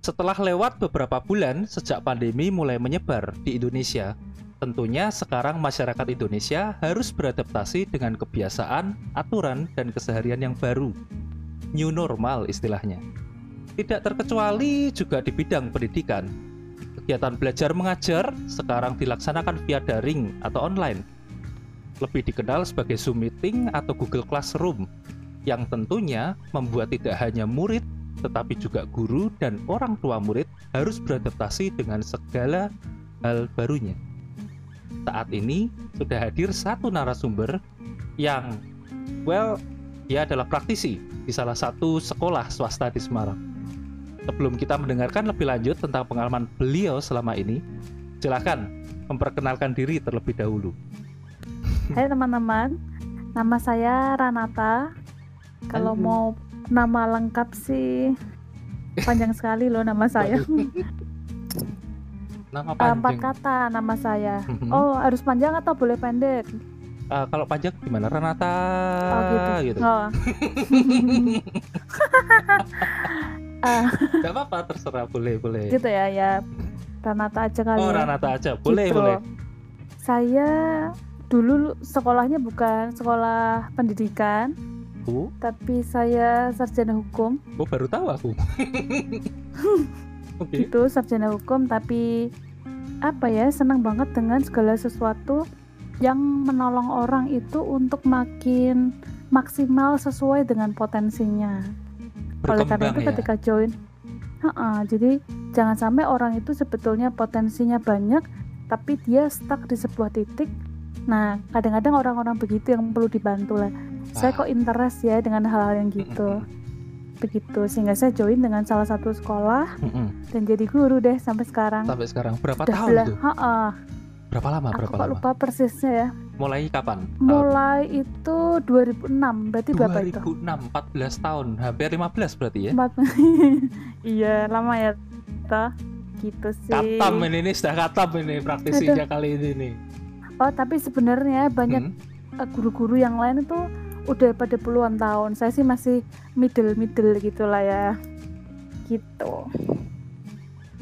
Setelah lewat beberapa bulan sejak pandemi mulai menyebar di Indonesia, tentunya sekarang masyarakat Indonesia harus beradaptasi dengan kebiasaan, aturan, dan keseharian yang baru. New normal istilahnya. Tidak terkecuali juga di bidang pendidikan. Kegiatan belajar mengajar sekarang dilaksanakan via daring atau online. Lebih dikenal sebagai Zoom Meeting atau Google Classroom, yang tentunya membuat tidak hanya murid tetapi juga guru dan orang tua murid harus beradaptasi dengan segala hal barunya. Saat ini sudah hadir satu narasumber yang, well, dia adalah praktisi di salah satu sekolah swasta di Semarang. Sebelum kita mendengarkan lebih lanjut tentang pengalaman beliau selama ini, silakan memperkenalkan diri terlebih dahulu. Hai teman-teman, nama saya Ranata. Kalau Halo. mau nama lengkap sih panjang sekali loh nama saya. Nama Eh, Empat panjang. kata nama saya. Mhm. Oh harus panjang atau boleh pendek? Eh, kalau panjang gimana? Renata Oh gitu. gitu. Oh. Ah, Gak apa-apa, terserah boleh boleh. gitu ya ya. Ranata aja kali. Oh ya. Renata aja, boleh Gitu. boleh. Saya dulu sekolahnya bukan sekolah pendidikan, Oh, tapi saya sarjana hukum. oh baru tahu aku. Oke. itu sarjana hukum tapi apa ya senang banget dengan segala sesuatu yang menolong orang itu untuk makin maksimal sesuai dengan potensinya. Oleh karena itu ya. ketika join, Ha-ha, jadi jangan sampai orang itu sebetulnya potensinya banyak tapi dia stuck di sebuah titik. Nah kadang-kadang orang-orang begitu yang perlu dibantu lah. Saya Ah. kok interest ya dengan hal-hal yang gitu. Begitu sehingga saya join dengan salah satu sekolah Mm-mm. dan jadi guru deh sampai sekarang. Sampai sekarang berapa Udah tahun tuh? Ha-ha. Berapa lama? Aku Berapa kok lama? lupa persisnya ya. Mulai kapan? Mulai itu 2006, berarti berapa itu? 2006, 14 tahun, hampir 15 berarti ya. Empat. iya, lama ya. Toh. Gitu sih. Katam ini, ini sudah katam ini praktisinya kali ini nih. Oh, tapi sebenarnya banyak Hmm. eh, guru-guru yang lain itu udah pada puluhan tahun. Saya sih masih middle-middle gitulah ya. Gitu.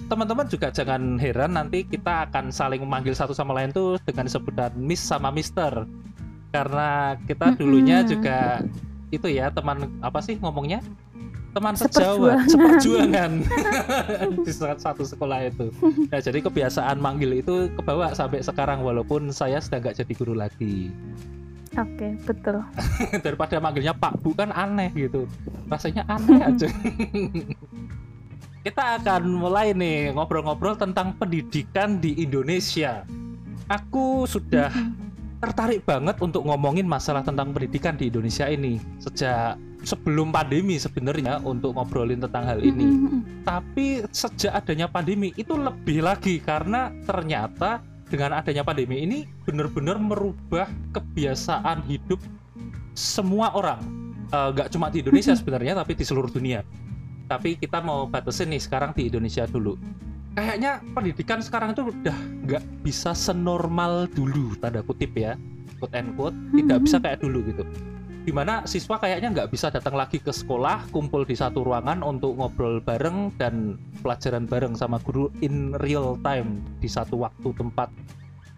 Teman-teman juga jangan heran nanti kita akan saling memanggil satu sama lain tuh dengan sebutan Miss sama Mister. Karena kita dulunya Mm-mm. juga itu ya teman apa sih ngomongnya? Teman sejawat, seperjuangan di satu sekolah itu. Nah, jadi kebiasaan manggil itu kebawa sampai sekarang walaupun saya sudah nggak jadi guru lagi. Oke, betul. Daripada manggilnya Pak Bu kan aneh gitu. Rasanya aneh aja. Kita akan mulai nih ngobrol-ngobrol tentang pendidikan di Indonesia. Aku sudah tertarik banget untuk ngomongin masalah tentang pendidikan di Indonesia ini sejak sebelum pandemi sebenarnya untuk ngobrolin tentang hal ini. Tapi sejak adanya pandemi itu lebih lagi karena ternyata dengan adanya pandemi ini benar-benar merubah kebiasaan hidup semua orang. Eh, Nggak cuma di Indonesia sebenarnya tapi di seluruh dunia. Tapi kita mau batasin nih sekarang di Indonesia dulu. Kayaknya pendidikan sekarang itu udah nggak bisa senormal dulu tanda kutip ya, quote and quote, tidak bisa kayak dulu gitu di mana siswa kayaknya nggak bisa datang lagi ke sekolah kumpul di satu ruangan untuk ngobrol bareng dan pelajaran bareng sama guru in real time di satu waktu tempat.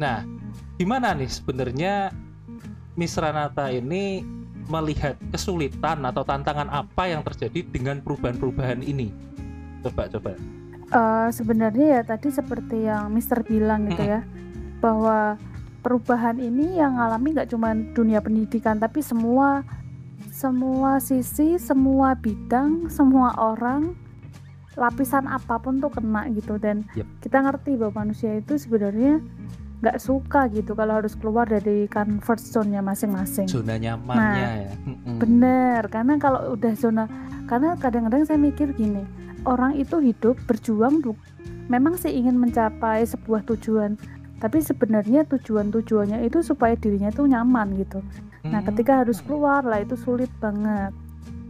Nah, gimana nih sebenarnya Miss Ranata ini melihat kesulitan atau tantangan apa yang terjadi dengan perubahan-perubahan ini? Coba coba. Eh, sebenarnya ya tadi seperti yang Mister bilang gitu ya bahwa perubahan ini yang alami nggak cuma dunia pendidikan tapi semua semua sisi semua bidang semua orang lapisan apa pun tuh kena gitu dan Yep. kita ngerti bahwa manusia itu sebenarnya nggak suka gitu kalau harus keluar dari comfort zone-nya masing-masing Zona nyamannya ya. Mm-mm. Bener, karena kalau udah zona, karena kadang-kadang saya mikir gini, orang itu hidup berjuang, bu- memang sih ingin mencapai sebuah tujuan, tapi sebenarnya tujuan-tujuannya itu supaya dirinya tuh nyaman gitu. Nah, Mm. ketika harus keluar lah itu sulit banget.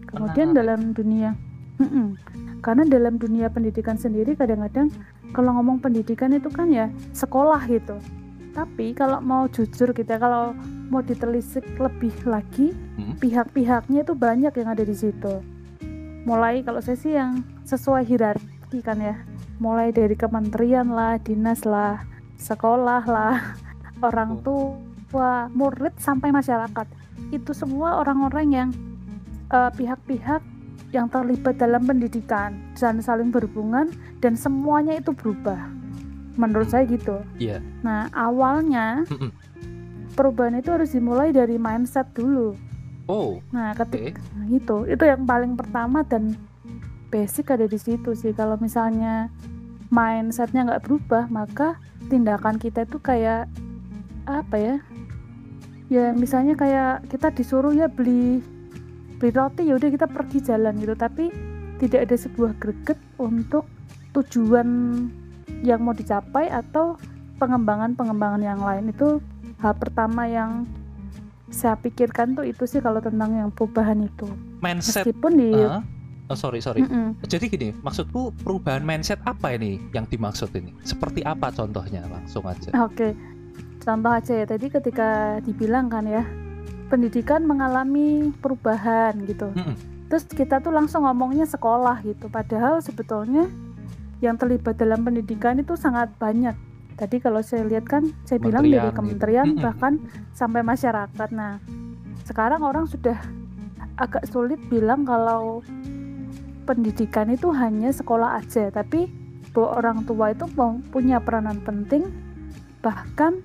Kemudian Menarik. dalam dunia, Mm-mm. karena dalam dunia pendidikan sendiri kadang-kadang kalau ngomong pendidikan itu kan ya sekolah gitu. Tapi kalau mau jujur kita kalau mau ditelisik lebih lagi, Hmm. pihak-pihaknya itu banyak yang ada di situ. Mulai kalau saya sih yang sesuai hierarki kan ya mulai dari kementerian lah dinas lah sekolah lah orang tua murid sampai masyarakat. Itu semua orang-orang yang eh, pihak-pihak yang terlibat dalam pendidikan dan saling berhubungan dan semuanya itu berubah. Menurut saya gitu. Iya. nah awalnya perubahan itu harus dimulai dari mindset dulu. Oh, nah oke. ketika Nah, gitu. Itu yang paling pertama dan basic ada di situ sih. Kalau misalnya mindsetnya nggak berubah maka tindakan kita itu kayak apa ya ya misalnya kayak kita disuruh ya beli beli roti ya udah kita pergi jalan gitu tapi tidak ada sebuah greget untuk tujuan yang mau dicapai atau pengembangan-pengembangan yang lain itu hal pertama yang saya pikirkan tuh itu sih kalau tentang yang perubahan itu Mindset. meskipun di Ah? Oh, sorry, sorry. Mm-mm. Jadi gini, maksudku perubahan mindset apa ini yang dimaksud ini? Seperti apa contohnya? Langsung aja. Oke, contoh aja ya. Tadi ketika dibilang kan ya, pendidikan mengalami perubahan gitu. Mm-mm. Terus kita tuh langsung ngomongnya sekolah gitu. Padahal sebetulnya yang terlibat dalam pendidikan itu sangat banyak. Tadi kalau saya lihat kan, saya bilang Kementerian dari gitu. kementerian Mm-mm. bahkan sampai masyarakat. Nah, sekarang orang sudah agak sulit bilang kalau pendidikan itu hanya sekolah aja, tapi bahwa orang tua itu punya peranan penting bahkan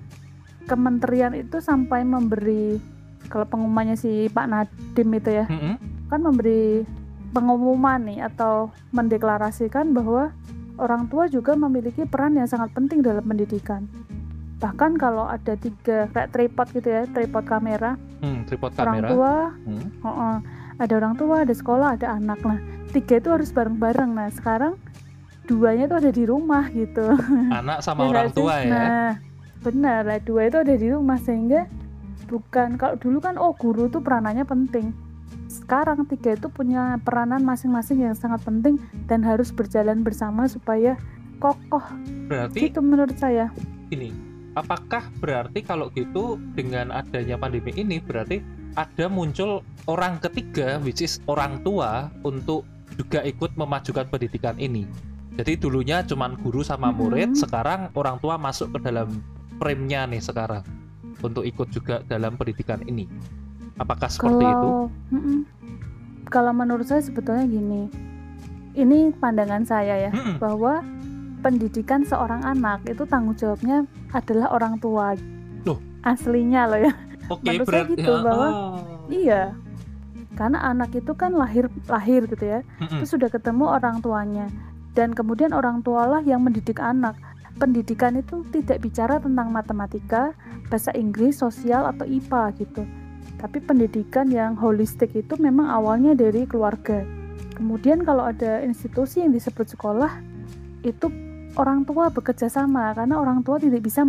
kementerian itu sampai memberi kalau pengumumannya si Pak Nadim itu ya Mm-mm. kan memberi pengumuman nih atau mendeklarasikan bahwa orang tua juga memiliki peran yang sangat penting dalam pendidikan bahkan kalau ada tiga kayak tripod gitu ya tripod kamera Hmm, tripod orang kamera. tua Hmm. Heeh. ada orang tua ada sekolah ada anak nah tiga itu harus bareng-bareng nah sekarang duanya tuh ada di rumah gitu Anak sama Ya orang tua ya. Nah, benar lah dua itu ada di rumah sehingga bukan kalau dulu kan oh guru tuh peranannya penting. Sekarang tiga itu punya peranan masing-masing yang sangat penting dan harus berjalan bersama supaya kokoh. Berarti Gitu menurut saya. ini, apakah berarti kalau gitu dengan adanya pandemi ini berarti ada muncul orang ketiga which is orang tua untuk juga ikut memajukan pendidikan ini. Jadi dulunya cuman guru sama murid, Mhm. sekarang orang tua masuk ke dalam frame-nya nih sekarang untuk ikut juga dalam pendidikan ini. Apakah seperti itu? kalau Mm-mm. kalau menurut saya sebetulnya gini. Ini pandangan saya ya Mm-mm. bahwa pendidikan seorang anak itu tanggung jawabnya adalah orang tua. Loh. Aslinya loh ya. Oke, menurut saya gitu, bahwa oh. Iya. Karena anak itu kan lahir lahir gitu ya. Mm-mm. Terus sudah ketemu orang tuanya. Dan kemudian orang tualah yang mendidik anak. Pendidikan itu tidak bicara tentang matematika, bahasa Inggris, sosial atau IPA gitu. Tapi pendidikan yang holistik itu memang awalnya dari keluarga. Kemudian kalau ada institusi yang disebut sekolah, itu orang tua bekerja sama karena orang tua tidak bisa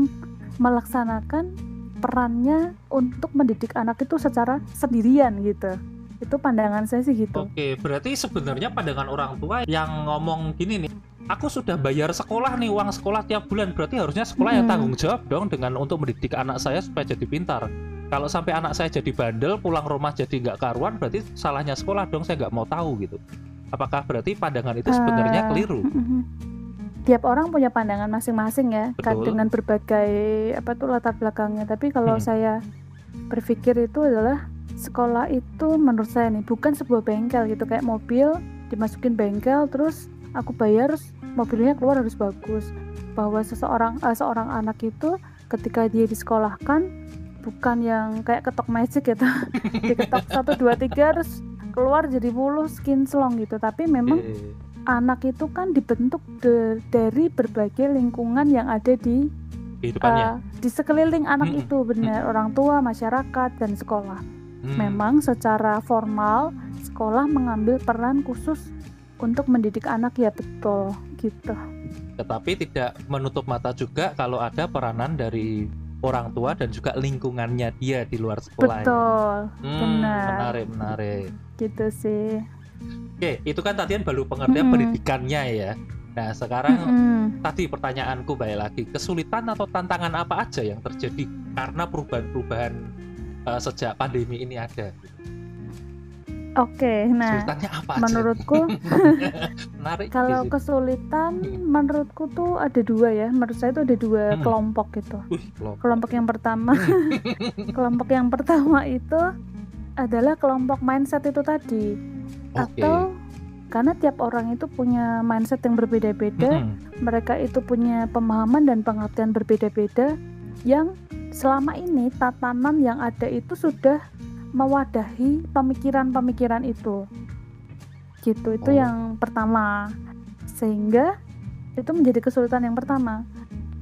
melaksanakan perannya untuk mendidik anak itu secara sendirian gitu. Itu pandangan saya sih gitu. Oke, berarti sebenarnya pandangan orang tua yang ngomong gini nih, aku sudah bayar sekolah nih uang sekolah tiap bulan, berarti harusnya sekolah yang Mm-mm. tanggung jawab dong dengan untuk mendidik anak saya supaya jadi pintar. Kalau sampai anak saya jadi bandel, pulang rumah jadi nggak karuan, berarti salahnya sekolah dong, saya nggak mau tahu gitu. Apakah berarti pandangan itu sebenarnya Eh, keliru? Tiap orang punya pandangan masing-masing ya, Betul. dengan berbagai apa tuh latar belakangnya. Tapi kalau Hmm. saya berpikir itu adalah sekolah itu menurut saya nih bukan sebuah bengkel gitu kayak mobil dimasukin bengkel terus aku bayar mobilnya keluar harus bagus. Bahwa seseorang eh, seorang anak itu ketika dia disekolahkan bukan yang kayak ketok magic gitu, diketok satu dua tiga terus keluar jadi mulus kinclong gitu. Tapi memang Eh, anak itu kan dibentuk de- dari berbagai lingkungan yang ada di uh, di sekeliling anak Mm-mm. itu benar orang tua masyarakat dan sekolah Hmm. memang secara formal sekolah mengambil peran khusus untuk mendidik anak ya betul gitu Tetapi tidak menutup mata juga kalau ada peranan dari orang tua dan juga lingkungannya dia di luar sekolah. ya. betul Hmm, benar. Menarik, menarik. gitu sih Oke, itu kan tadi baru pengertian Mm-mm. pendidikannya ya. Nah, sekarang Mm-mm. tadi pertanyaanku balik lagi, kesulitan atau tantangan apa aja yang terjadi karena perubahan-perubahan eh, sejak pandemi ini ada? Oke, nah Kesulitannya apa menurutku Menarik kalau di situ. kesulitan Hmm. menurutku tuh ada dua ya. Menurut saya itu ada dua Hmm. kelompok gitu. Wih, kelompok. Kelompok yang pertama, kelompok yang pertama itu adalah kelompok mindset itu tadi. Oke. Atau karena tiap orang itu punya mindset yang berbeda-beda, Mm-mm. mereka itu punya pemahaman dan pengertian berbeda-beda yang selama ini tatanan yang ada itu sudah mewadahi pemikiran-pemikiran itu. Gitu, itu Oh. yang pertama. Sehingga itu menjadi kesulitan yang pertama.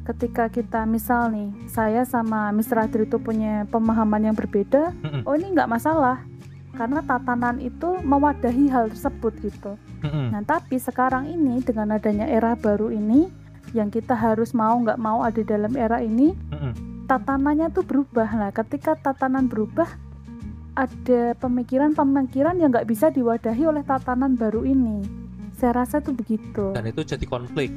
Ketika kita misal nih, saya sama Mr. Adri itu punya pemahaman yang berbeda, oh ini nggak masalah. Karena tatanan itu mewadahi hal tersebut gitu. Nah, tapi sekarang ini dengan adanya era baru ini yang kita harus mau nggak mau ada dalam era ini. Tatanannya tuh berubah. Nah, ketika tatanan berubah, ada pemikiran-pemikiran yang nggak bisa diwadahi oleh tatanan baru ini. Saya rasa tuh begitu. Dan itu jadi konflik.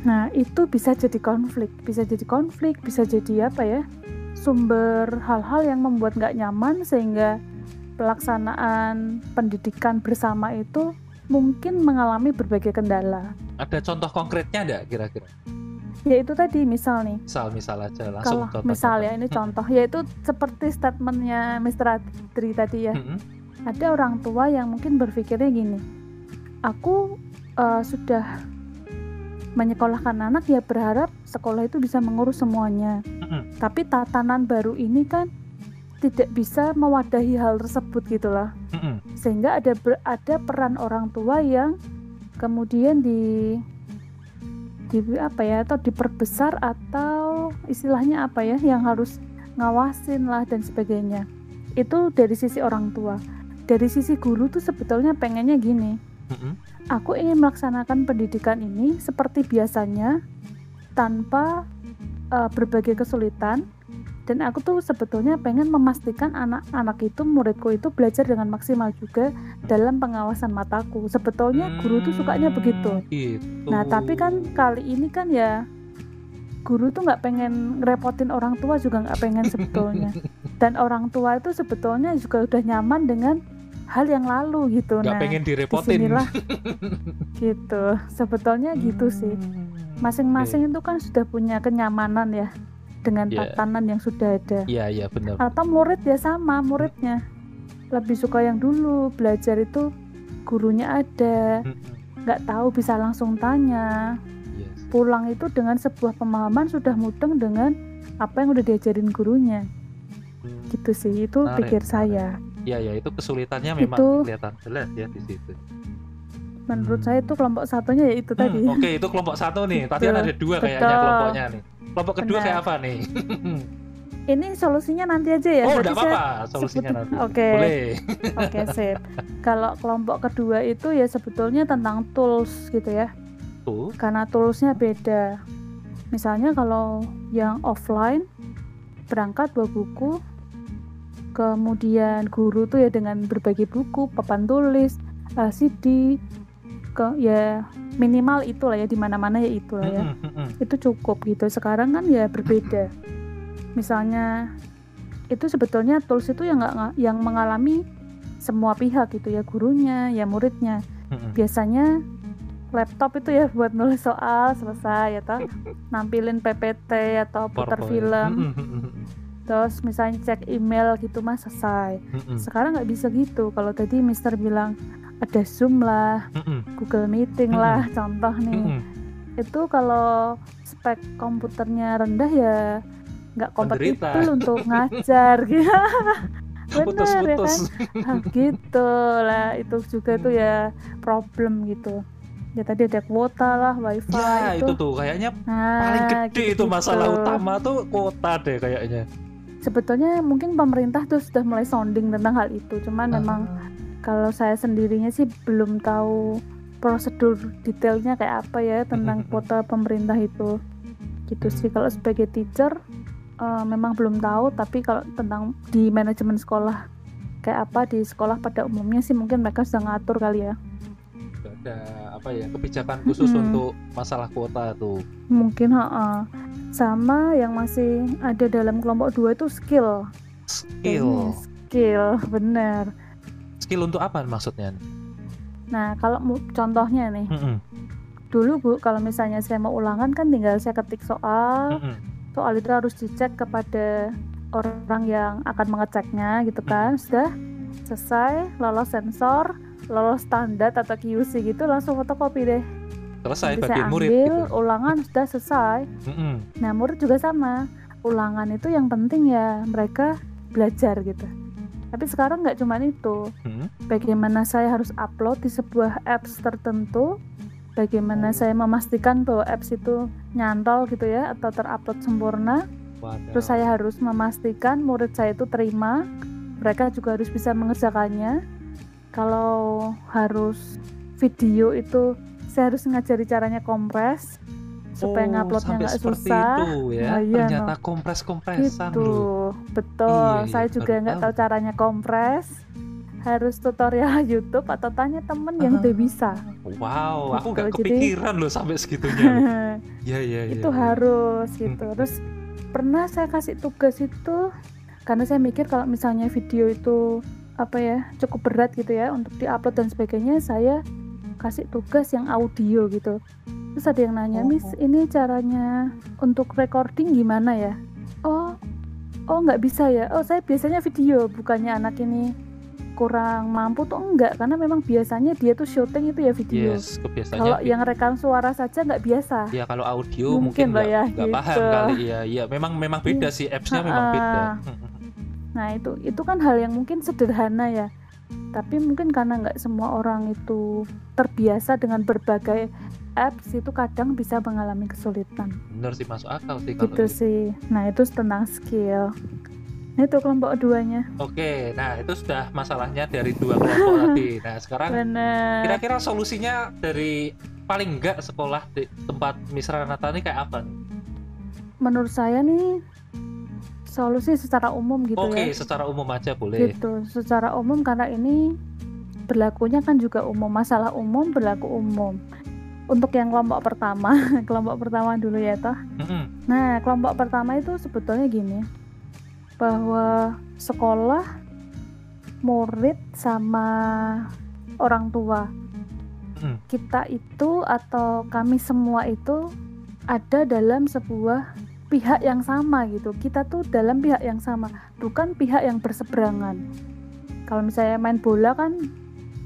Nah, itu bisa jadi konflik, bisa jadi konflik, bisa jadi apa ya? Sumber hal-hal yang membuat nggak nyaman sehingga pelaksanaan pendidikan bersama itu mungkin mengalami berbagai kendala. Ada contoh konkretnya nggak kira-kira? Ya itu tadi misal nih, Misal misal aja langsung kalau contoh. misal ya ini contoh, yaitu seperti statementnya Mr. Adri tadi ya. Mm-mm. Ada orang tua yang mungkin berpikirnya gini, aku eh, sudah menyekolahkan anak ya berharap sekolah itu bisa mengurus semuanya. Mm-mm. Tapi tatanan baru ini kan tidak bisa mewadahi hal tersebut gitulah. Mm-mm. Sehingga ada ada peran orang tua yang kemudian di di apa ya atau diperbesar atau istilahnya apa ya yang harus ngawasin lah dan sebagainya. Itu dari sisi orang tua. Dari sisi guru tuh sebetulnya pengennya gini. Aku ingin melaksanakan pendidikan ini seperti biasanya tanpa eh, berbagai kesulitan dan aku tuh sebetulnya pengen memastikan anak-anak itu muridku itu belajar dengan maksimal juga dalam pengawasan mataku. Sebetulnya guru tuh sukanya Hmm, begitu. Gitu. Nah tapi kan kali ini kan ya guru tuh nggak pengen ngerepotin orang tua juga nggak pengen sebetulnya. Dan orang tua itu sebetulnya juga udah nyaman dengan hal yang lalu gitu. nggak nah, pengen direpotin. di sinilah gitu. Sebetulnya gitu sih. Hmm, Masing-masing itu kan sudah punya kenyamanan ya dengan Iya. tatanan yang sudah ada. Iya iya benar. Atau murid ya sama muridnya lebih suka yang dulu belajar itu gurunya ada, nggak tahu bisa langsung tanya. Yes. Pulang itu dengan sebuah pemahaman sudah mudeng dengan apa yang udah diajarin gurunya. Hmm. Gitu sih itu pikir saya. Iya ya itu kesulitannya memang Itu- kelihatan jelas ya di situ. Menurut Hmm. saya itu kelompok satunya ya itu tadi. Hmm, Oke itu kelompok satu nih. Tadi kan ada dua kayaknya kelompoknya nih. Kelompok kedua Benar. kayak apa nih? Ini solusinya nanti aja ya. oh saya- apa-apa solusinya sebut- nanti. Oke. Boleh. Oke, sip. Kalau kelompok kedua itu ya sebetulnya tentang tools gitu ya. Tuh. Karena toolsnya beda. Misalnya kalau yang offline berangkat bawa buku, kemudian guru tuh ya dengan berbagai buku, papan tulis, LCD, ke ya minimal itulah ya di mana-mana ya itulah ya. Itu cukup gitu. Sekarang kan ya berbeda. Misalnya itu sebetulnya tools itu yang nggak yang mengalami semua pihak gitu ya gurunya ya muridnya. Biasanya laptop itu ya buat nulis soal selesai atau nampilin PPT atau putar film. Terus misalnya cek email gitu mas selesai. Sekarang nggak bisa gitu. Kalau tadi Mister bilang ada Zoom lah mm-mm, Google Meeting lah contoh nih. Mm-mm. itu kalau spek komputernya rendah ya nggak kompatibel untuk ngajar. Gitu bener ya kan? Putus-putus. Ah, gitu. Lah itu juga tuh ya problem gitu. Ya tadi ada kuota lah wifi Ya itu, itu. tuh kayaknya nah, paling gede itu gitu-gitu. masalah utama tuh kota deh kayaknya. sebetulnya mungkin pemerintah tuh sudah mulai sounding tentang hal itu. Cuman memang Ah. Kalau saya sendirinya sih belum tahu prosedur detailnya kayak apa ya tentang kuota pemerintah itu gitu sih kalau sebagai teacher eh, memang belum tahu tapi kalau tentang di manajemen sekolah kayak apa di sekolah pada umumnya sih mungkin mereka sudah ngatur kali ya ada apa ya kebijakan khusus Mm-mm. untuk masalah kuota tuh. mungkin ha sama yang masih ada dalam kelompok dua itu skill Skill. Ini skill bener skill untuk apa maksudnya? Nah, kalau contohnya nih, Mm-mm, dulu Bu, kalau misalnya saya mau ulangan kan tinggal saya ketik soal, mm-mm. soal itu harus dicek kepada orang yang akan mengeceknya gitu kan. Sudah selesai, lolos sensor, lolos standar atau QC gitu langsung fotokopi deh. Selesai Nanti bagi saya murid ambil, gitu. ulangan sudah selesai. Mm-mm. Nah, murid juga sama. Ulangan itu yang penting ya mereka belajar gitu. Tapi sekarang nggak cuma itu. Mm. Bagaimana saya harus upload di sebuah apps tertentu, bagaimana Oh. saya memastikan bahwa apps itu nyantol gitu ya atau terupload sempurna. Waduh. Terus saya harus memastikan murid saya itu terima. Mereka juga harus bisa mengerjakannya. Kalau harus video itu saya harus ngajari caranya kompres supaya Oh, nguploadnya nggak susah. itu ya. Nah, iya, Ternyata kompres-kompresan gitu loh. betul Iya, iya, saya juga nggak tahu. tahu caranya kompres harus tutorial YouTube atau tanya temen yang udah bisa Wow, aku nggak Gitu, jadi- kepikiran loh sampai segitunya. Iya, iya, iya. itu iya. harus gitu Hmm. terus pernah saya kasih tugas itu karena saya mikir kalau misalnya video itu apa ya cukup berat gitu ya untuk diupload dan sebagainya saya kasih tugas yang audio gitu terus ada yang nanya Miss Oh. ini caranya untuk recording gimana ya oh oh nggak bisa ya oh saya biasanya video bukannya anak ini kurang mampu tuh enggak karena memang biasanya dia tuh syuting itu ya video Yes, kebiasaannya. kalau yang rekam suara saja nggak biasa Ya kalau audio Mungkin mungkin nggak ya, nggak paham gitu. kali ya. Iya, memang memang beda sih appsnya memang beda. Nah itu itu kan hal yang mungkin sederhana ya, tapi mungkin karena nggak semua orang itu terbiasa dengan berbagai apps itu kadang bisa mengalami kesulitan. Bener sih masuk akal sih kalau Gitu itu. sih. Nah itu tentang skill. Nah, itu kelompok duanya. Oke, nah itu sudah masalahnya dari dua kelompok tadi. Nah sekarang Benar. kira-kira solusinya dari paling enggak sekolah di tempat Misra Nata ini kayak apa? nih? Menurut saya nih solusi secara umum gitu Oke, ya. secara umum aja boleh. Gitu. Secara umum karena ini berlakunya kan juga umum. Masalah umum berlaku umum. Untuk yang kelompok pertama, kelompok pertama dulu ya toh. Mm-mm. Nah, kelompok pertama itu sebetulnya gini, bahwa sekolah, murid sama orang tua Mm. kita itu atau kami semua itu ada dalam sebuah pihak yang sama gitu. Kita tuh dalam pihak yang sama, bukan pihak yang berseberangan. Kalau misalnya main bola kan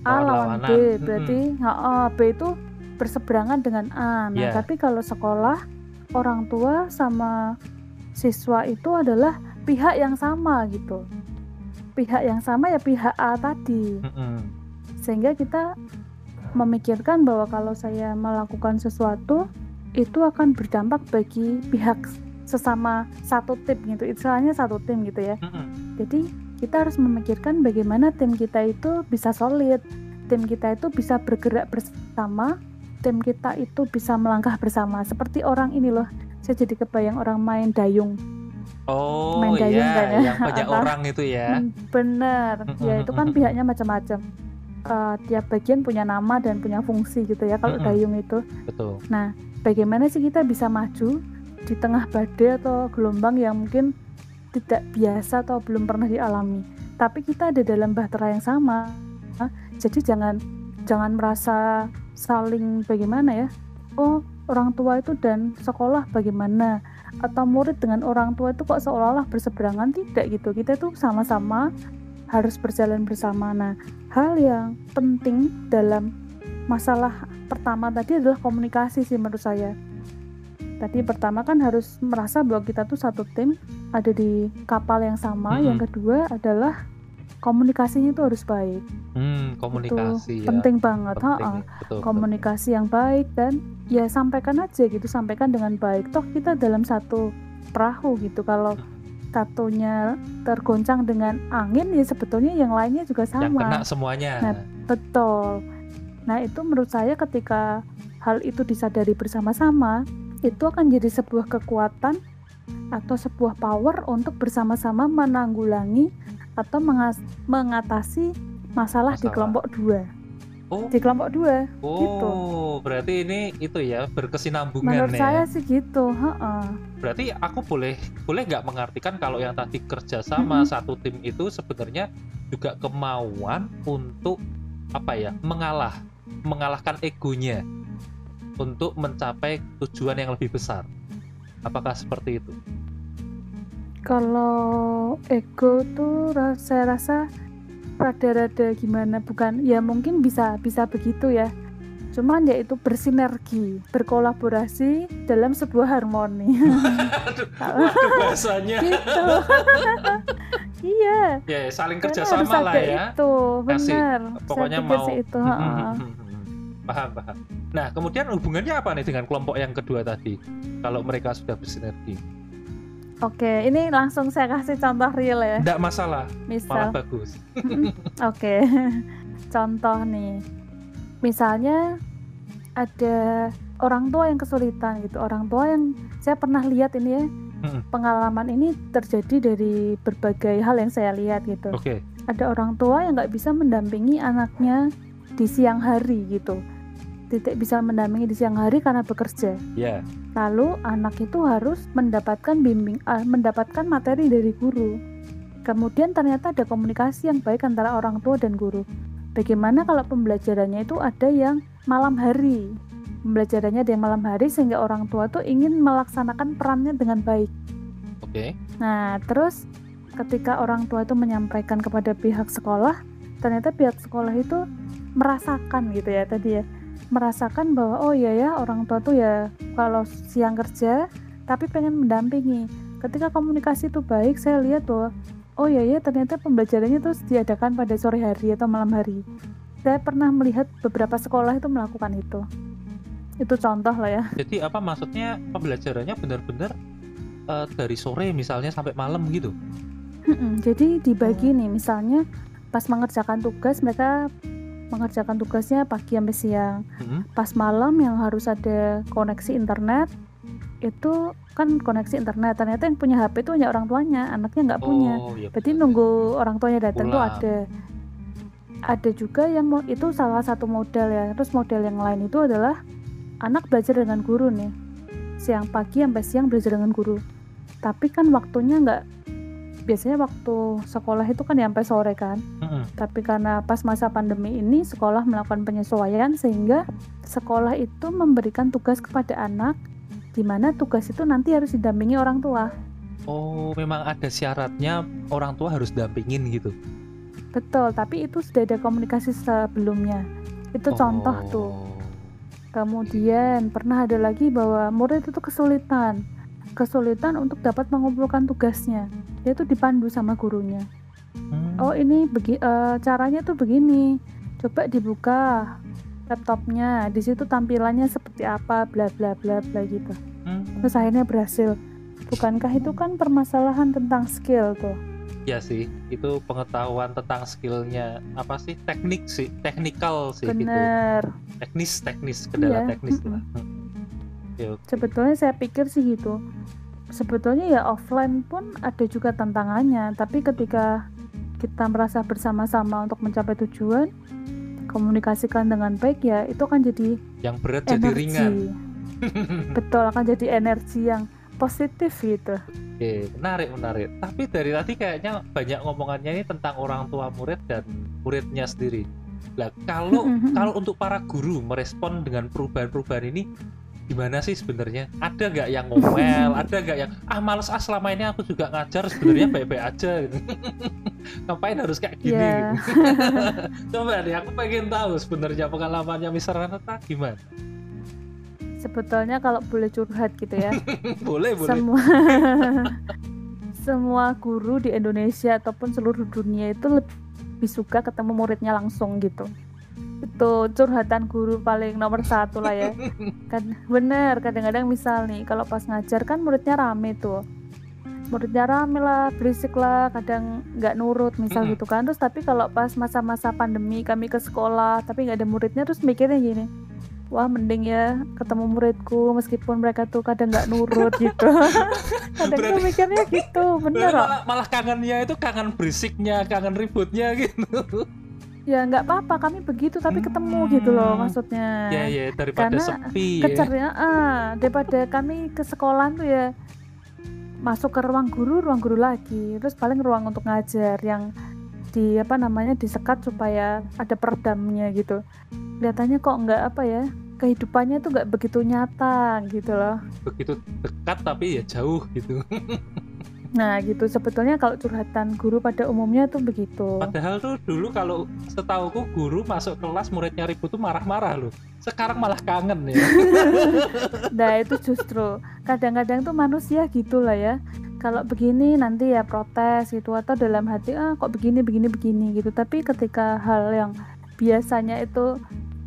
A Lawan. B, berarti ha, B itu berseberangan dengan A. Nah, Iya. tapi kalau sekolah orang tua sama siswa itu adalah pihak yang sama gitu. Pihak yang sama ya pihak A tadi Mm-mm. sehingga kita memikirkan bahwa kalau saya melakukan sesuatu itu akan berdampak bagi pihak sesama satu tim gitu istilahnya satu tim gitu ya Mm-mm. jadi kita harus memikirkan bagaimana tim kita itu bisa solid tim kita itu bisa bergerak bersama tim kita itu bisa melangkah bersama seperti orang ini loh saya jadi kebayang orang main dayung Oh Main dayung iya, kan ya? yang banyak Apa? orang itu ya. Hmm, bener ya itu kan pihaknya macam-macam Eh, tiap bagian punya nama dan punya fungsi gitu ya kalau dayung itu Betul. bagaimana sih kita bisa maju di tengah badai atau gelombang yang mungkin tidak biasa atau belum pernah dialami tapi kita ada dalam bahtera yang sama jadi jangan jangan merasa saling bagaimana ya? Oh orang tua itu dan sekolah bagaimana? Atau murid dengan orang tua itu kok seolah-olah berseberangan? Tidak gitu. Kita itu sama-sama harus berjalan bersama. Nah hal yang penting dalam masalah pertama tadi adalah komunikasi sih menurut saya. Tadi pertama kan harus merasa bahwa kita tuh satu tim ada di kapal yang sama. Mm-mm. yang kedua adalah komunikasinya itu harus baik Hmm, komunikasi ya. penting banget Penting ha-ha. ya, betul, betul. komunikasi yang baik dan ya sampaikan aja gitu sampaikan dengan baik toh kita dalam satu perahu gitu kalau satunya tergoncang dengan angin ya sebetulnya yang lainnya juga Yang sama kena semuanya. Nah, Betul. Nah, itu menurut saya ketika hal itu disadari bersama-sama, itu akan jadi sebuah kekuatan atau sebuah power untuk bersama-sama menanggulangi atau mengatasi masalah, di kelompok dua. oh, Di kelompok dua, oh, gitu. berarti ini itu ya berkesinambungan menurut ya. saya sih gitu. heeh. Berarti aku boleh boleh nggak mengartikan kalau yang tadi kerjasama Mm-mm. satu tim itu sebenarnya juga kemauan untuk apa ya mengalah mengalahkan egonya untuk mencapai tujuan yang lebih besar apakah seperti itu Kalau ego tuh saya rasa rada-rada gimana bukan ya mungkin bisa bisa begitu ya. Cuman ya itu bersinergi, berkolaborasi dalam sebuah harmoni. Aduh, Kalau- waduh bahasanya gitu. iya, ya saling karena kerjasama lah ya itu, benar. pokoknya saya mau itu, hmm, hmm, hmm. paham paham nah kemudian hubungannya apa nih dengan kelompok yang kedua tadi kalau mereka sudah bersinergi Oke, ini langsung saya kasih contoh real ya. tidak masalah malah Misal, bagus Oke, contoh nih, misalnya ada orang tua yang kesulitan gitu, orang tua yang saya pernah lihat ini ya, Mm-mm. pengalaman ini terjadi dari berbagai hal yang saya lihat gitu. oke Ada orang tua yang nggak bisa mendampingi anaknya di siang hari gitu, tidak bisa mendampingi di siang hari karena bekerja. ya Lalu anak itu harus mendapatkan bimbing, ah, mendapatkan materi dari guru. Kemudian ternyata ada komunikasi yang baik antara orang tua dan guru. Bagaimana kalau pembelajarannya itu ada yang malam hari? Pembelajarannya ada yang malam hari sehingga orang tua tuh ingin melaksanakan perannya dengan baik. oke Nah, terus ketika orang tua itu menyampaikan kepada pihak sekolah, ternyata pihak sekolah itu merasakan gitu ya tadi ya, merasakan bahwa oh iya ya orang tua tuh ya kalau siang kerja tapi pengen mendampingi. Ketika komunikasi itu baik, saya lihat bahwa oh iya ya ternyata pembelajarannya terus diadakan pada sore hari atau malam hari. Saya pernah melihat beberapa sekolah itu melakukan itu. Itu contoh lah ya. jadi apa maksudnya pembelajarannya benar-benar eh, dari sore misalnya sampai malam gitu Mm-mm, Jadi dibagi nih, misalnya pas mengerjakan tugas mereka mengerjakan tugasnya pagi sampai siang. Mm-mm. Pas malam yang harus ada koneksi internet itu kan koneksi internet. Ternyata yang punya HP itu hanya orang tuanya, anaknya nggak punya. oh iya Berarti betul. nunggu orang tuanya datang tuh Pulang. ada. Ada juga yang itu salah satu model ya. Terus model yang lain itu adalah anak belajar dengan guru nih. Siang pagi sampai siang belajar dengan guru. Tapi kan waktunya nggak biasanya waktu sekolah itu kan ya sampai sore kan. Mm-mm. Tapi karena pas masa pandemi ini sekolah melakukan penyesuaian sehingga sekolah itu memberikan tugas kepada anak di mana tugas itu nanti harus didampingi orang tua. oh memang ada syaratnya orang tua harus dampingin gitu Betul, tapi itu sudah ada komunikasi sebelumnya. Itu contoh tuh. Oh. Kemudian pernah ada lagi bahwa murid itu kesulitan, kesulitan untuk dapat mengumpulkan tugasnya. Dia tuh dipandu sama gurunya. Hmm. Oh ini begi, eh, caranya tuh begini. Coba dibuka laptopnya. Di situ tampilannya seperti apa, bla bla bla bla gitu. Hmm. Terus akhirnya berhasil. Bukankah itu kan permasalahan tentang skill tuh? Ya sih, itu pengetahuan tentang skillnya apa sih teknik sih, technical sih gitu, Bener. teknis teknis kendala Iya, teknis lah. Hmm. Ya, oke. Sebetulnya saya pikir sih gitu. Sebetulnya ya offline pun ada juga tantangannya, tapi ketika kita merasa bersama-sama untuk mencapai tujuan, komunikasikan dengan baik ya itu kan jadi Yang berat jadi energi. ringan. Betul akan jadi energi yang positif gitu. Oke, menarik menarik. Tapi dari tadi kayaknya banyak ngomongannya ini tentang orang tua murid dan muridnya sendiri. Lah kalau kalau untuk para guru merespon dengan perubahan-perubahan ini gimana sih sebenarnya? Ada nggak yang ngomel? Ada nggak yang ah males ah selama ini aku juga ngajar sebenarnya baik-baik aja gitu. Ngapain harus kayak gini? Ya. gitu. Coba deh aku pengen tahu sebenarnya pengalamannya Mister Renata gimana? Sebetulnya kalau boleh curhat gitu ya, boleh boleh. semua semua guru di Indonesia ataupun seluruh dunia itu lebih suka ketemu muridnya langsung gitu. Itu curhatan guru paling nomor satu lah ya. Kan bener kadang-kadang misal nih kalau pas ngajar kan muridnya rame tuh. Muridnya rame lah, berisik lah, kadang nggak nurut misal Mm-mm. gitu kan. Terus tapi kalau pas masa-masa pandemi kami ke sekolah tapi nggak ada muridnya terus mikirnya gini, wah mending ya ketemu muridku meskipun mereka tuh kadang nggak nurut gitu kadang tuh Berarti- mikirnya gitu bener malah, malah kangennya itu kangen berisiknya, kangen ributnya gitu. Ya nggak apa-apa kami begitu tapi ketemu gitu loh Hmm. maksudnya. Ya ya daripada Karena sepi ya. kecernya ah daripada kami ke sekolah tuh ya masuk ke ruang guru ruang guru lagi. Terus paling ruang untuk ngajar yang di apa namanya disekat supaya ada peredamnya gitu. Kelihatannya kok nggak apa ya kehidupannya tuh nggak begitu nyata gitu loh. Begitu dekat tapi ya jauh gitu nah gitu. Sebetulnya kalau curhatan guru pada umumnya tuh begitu. Padahal tuh dulu kalau setauku guru masuk kelas muridnya ribut tuh marah-marah loh. Sekarang malah kangen ya. Nah itu justru. Kadang-kadang tuh manusia gitulah ya. Kalau begini nanti ya protes gitu atau dalam hati ah kok begini begini begini gitu. Tapi ketika hal yang biasanya itu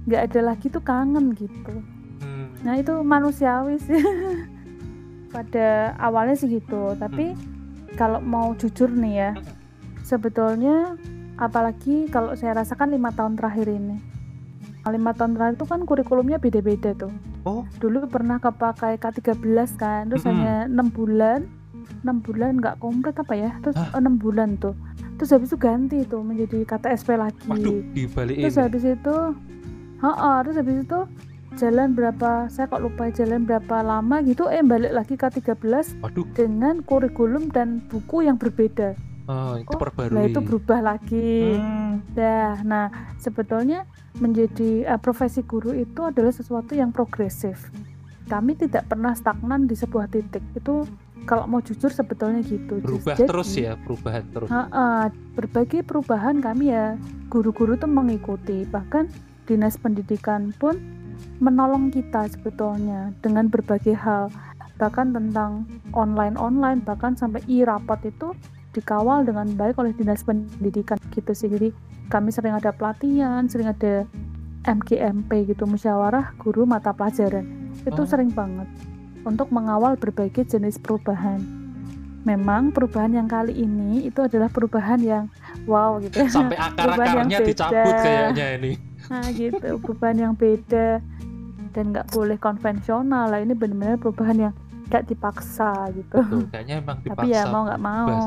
nggak ada lagi tuh kangen gitu. Hmm. nah itu manusiawi sih. Pada awalnya sih gitu. Tapi hmm kalau mau jujur nih ya sebetulnya apalagi kalau saya rasakan lima tahun terakhir ini. Lima tahun terakhir itu kan kurikulumnya beda-beda tuh. Oh. Dulu pernah kepakai K13 kan terus mm -hmm. hanya enam bulan enam bulan nggak komplit apa ya terus enam bulan tuh. Terus habis itu ganti tuh menjadi KTSP lagi. Waduh, terus habis itu ha -ha, terus habis itu jalan berapa saya kok lupa jalan berapa lama gitu eh balik lagi ke 13 Aduh. dengan kurikulum dan buku yang berbeda Oh, itu oh, Nah itu berubah lagi. Hmm. Nah, nah sebetulnya menjadi uh, profesi guru itu adalah sesuatu yang progresif. Kami tidak pernah stagnan di sebuah titik. Itu kalau mau jujur sebetulnya gitu. Berubah Jadi, terus ya, perubahan terus. Uh, uh, berbagai perubahan kami ya guru-guru itu mengikuti. Bahkan dinas pendidikan pun menolong kita sebetulnya dengan berbagai hal bahkan tentang online-online bahkan sampai e-rapat itu dikawal dengan baik oleh dinas pendidikan gitu sih. Jadi kami sering ada pelatihan sering ada MGMP gitu musyawarah guru mata pelajaran. Itu oh. sering banget untuk mengawal berbagai jenis perubahan. Memang perubahan yang kali ini itu adalah perubahan yang wow gitu. Sampai akar-akarnya dicabut kayaknya ini nah gitu. Perubahan yang beda dan nggak boleh konvensional. Lah ini benar-benar perubahan yang gak dipaksa gitu. Betul, kayaknya emang dipaksa tapi ya mau nggak mau.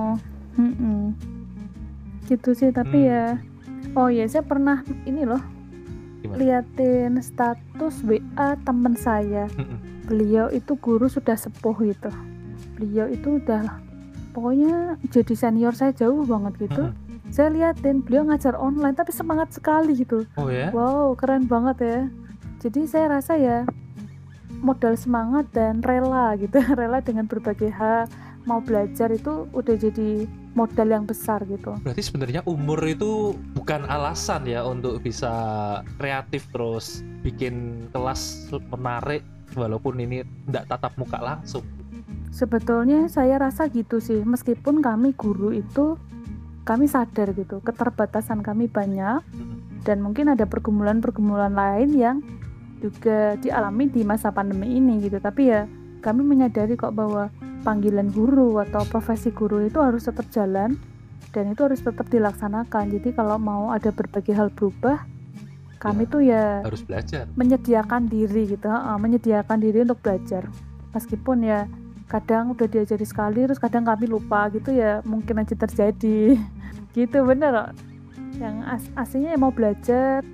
-mm. gitu sih tapi hmm. ya. Oh ya saya pernah ini loh Gimana? liatin status WA temen saya. Beliau itu guru sudah sepuh gitu. Beliau itu udah pokoknya jadi senior saya jauh banget gitu. Hmm saya liatin beliau ngajar online tapi semangat sekali gitu. Oh ya? Wow keren banget ya. Jadi saya rasa ya modal semangat dan rela gitu rela dengan berbagai hal mau belajar itu udah jadi modal yang besar gitu. Berarti sebenarnya umur itu bukan alasan ya untuk bisa kreatif terus bikin kelas menarik walaupun ini tidak tatap muka langsung. Sebetulnya saya rasa gitu sih meskipun kami guru itu kami sadar gitu keterbatasan kami banyak dan mungkin ada pergumulan-pergumulan lain yang juga dialami di masa pandemi ini gitu. Tapi ya kami menyadari kok bahwa panggilan guru atau profesi guru itu harus tetap jalan dan itu harus tetap dilaksanakan. Jadi kalau mau ada berbagai hal berubah kami ya, tuh ya harus belajar. menyediakan diri gitu uh, menyediakan diri untuk belajar. Meskipun ya kadang udah diajari sekali terus kadang kami lupa gitu ya mungkin aja terjadi gitu bener yang as aslinya ya mau belajar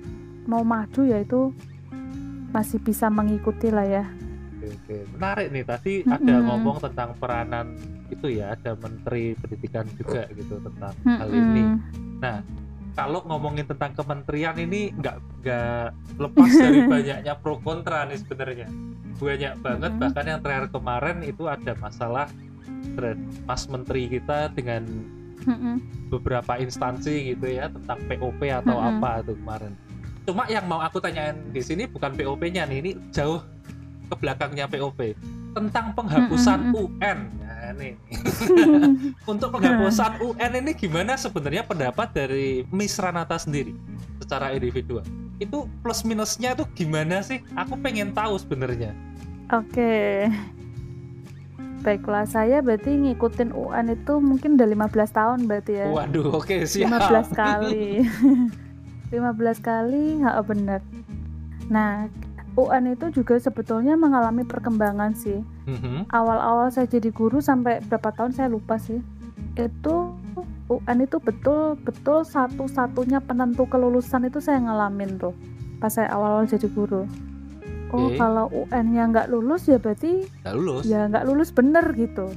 mau maju ya itu masih bisa mengikuti lah ya. Oke, oke. menarik nih tadi mm -hmm. ada ngomong tentang peranan itu ya ada Menteri Pendidikan juga gitu tentang mm -hmm. hal ini. Nah kalau ngomongin tentang kementerian ini nggak nggak lepas dari banyaknya pro kontra nih sebenarnya banyak banget mm -hmm. bahkan yang terakhir kemarin itu ada masalah Mas Menteri kita dengan mm -hmm. beberapa instansi gitu ya tentang POP atau mm -hmm. apa itu kemarin Cuma yang mau aku tanyain di sini bukan POP-nya nih, ini jauh ke belakangnya POP tentang penghapusan UN. Nah, nih. Untuk penghapusan UN ini gimana sebenarnya pendapat dari Miss Ranata sendiri secara individual? Itu plus minusnya tuh gimana sih? Aku pengen tahu sebenarnya. Oke. Baiklah, saya berarti ngikutin UN itu mungkin udah 15 tahun berarti ya. Waduh, oke okay, siap. 15 kali. 15 kali ha benar nah UN itu juga sebetulnya mengalami perkembangan sih. Mm-hmm. awal-awal saya jadi guru sampai berapa tahun saya lupa sih. Itu UN itu betul betul satu-satunya penentu kelulusan itu saya ngalamin tuh pas saya awal-awal jadi guru. Oh okay. kalau UN-nya nggak lulus ya berarti nggak lulus. ya nggak lulus bener gitu.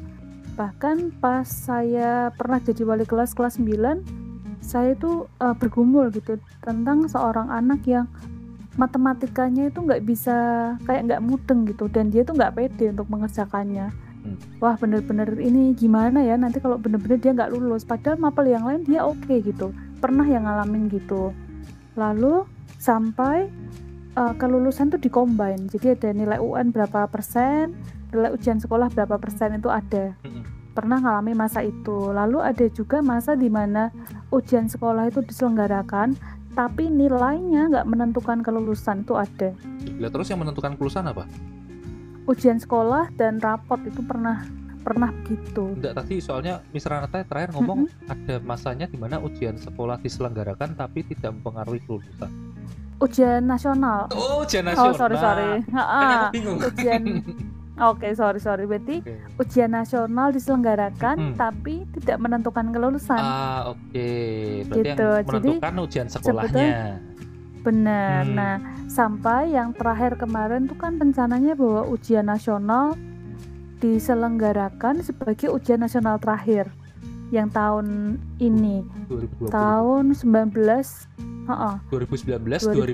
Bahkan pas saya pernah jadi wali kelas kelas 9 saya itu uh, bergumul gitu tentang seorang anak yang matematikanya itu nggak bisa kayak nggak mudeng gitu. Dan dia tuh nggak pede untuk mengerjakannya. Hmm. wah bener-bener ini gimana ya? Nanti kalau bener-bener dia nggak lulus. Padahal mapel yang lain dia oke okay, gitu. Pernah yang ngalamin gitu. Lalu sampai uh, kelulusan tuh dikombin jadi ada nilai UN berapa persen nilai ujian sekolah berapa persen itu ada. Pernah ngalami masa itu. Lalu ada juga masa di mana ujian sekolah itu diselenggarakan tapi nilainya nggak menentukan kelulusan itu ada ya, terus yang menentukan kelulusan apa ujian sekolah dan rapot itu pernah pernah gitu. Enggak tadi soalnya Mr. Anata terakhir ngomong mm -hmm. ada masanya di mana ujian sekolah diselenggarakan tapi tidak mempengaruhi kelulusan ujian nasional. Oh, ujian nasional. Oh, sorry sorry. Nah, bingung. Ujian Oke, okay, sorry sorry. Berarti okay. ujian nasional diselenggarakan hmm. tapi tidak menentukan kelulusan. Ah, oke. Okay. Berarti gitu. yang menentukan Jadi, ujian sekolahnya. Benar. Hmm. Nah, sampai yang terakhir kemarin tuh kan rencananya bahwa ujian nasional diselenggarakan sebagai ujian nasional terakhir yang tahun ini. 2020. Tahun 19 Ha-ha. 2019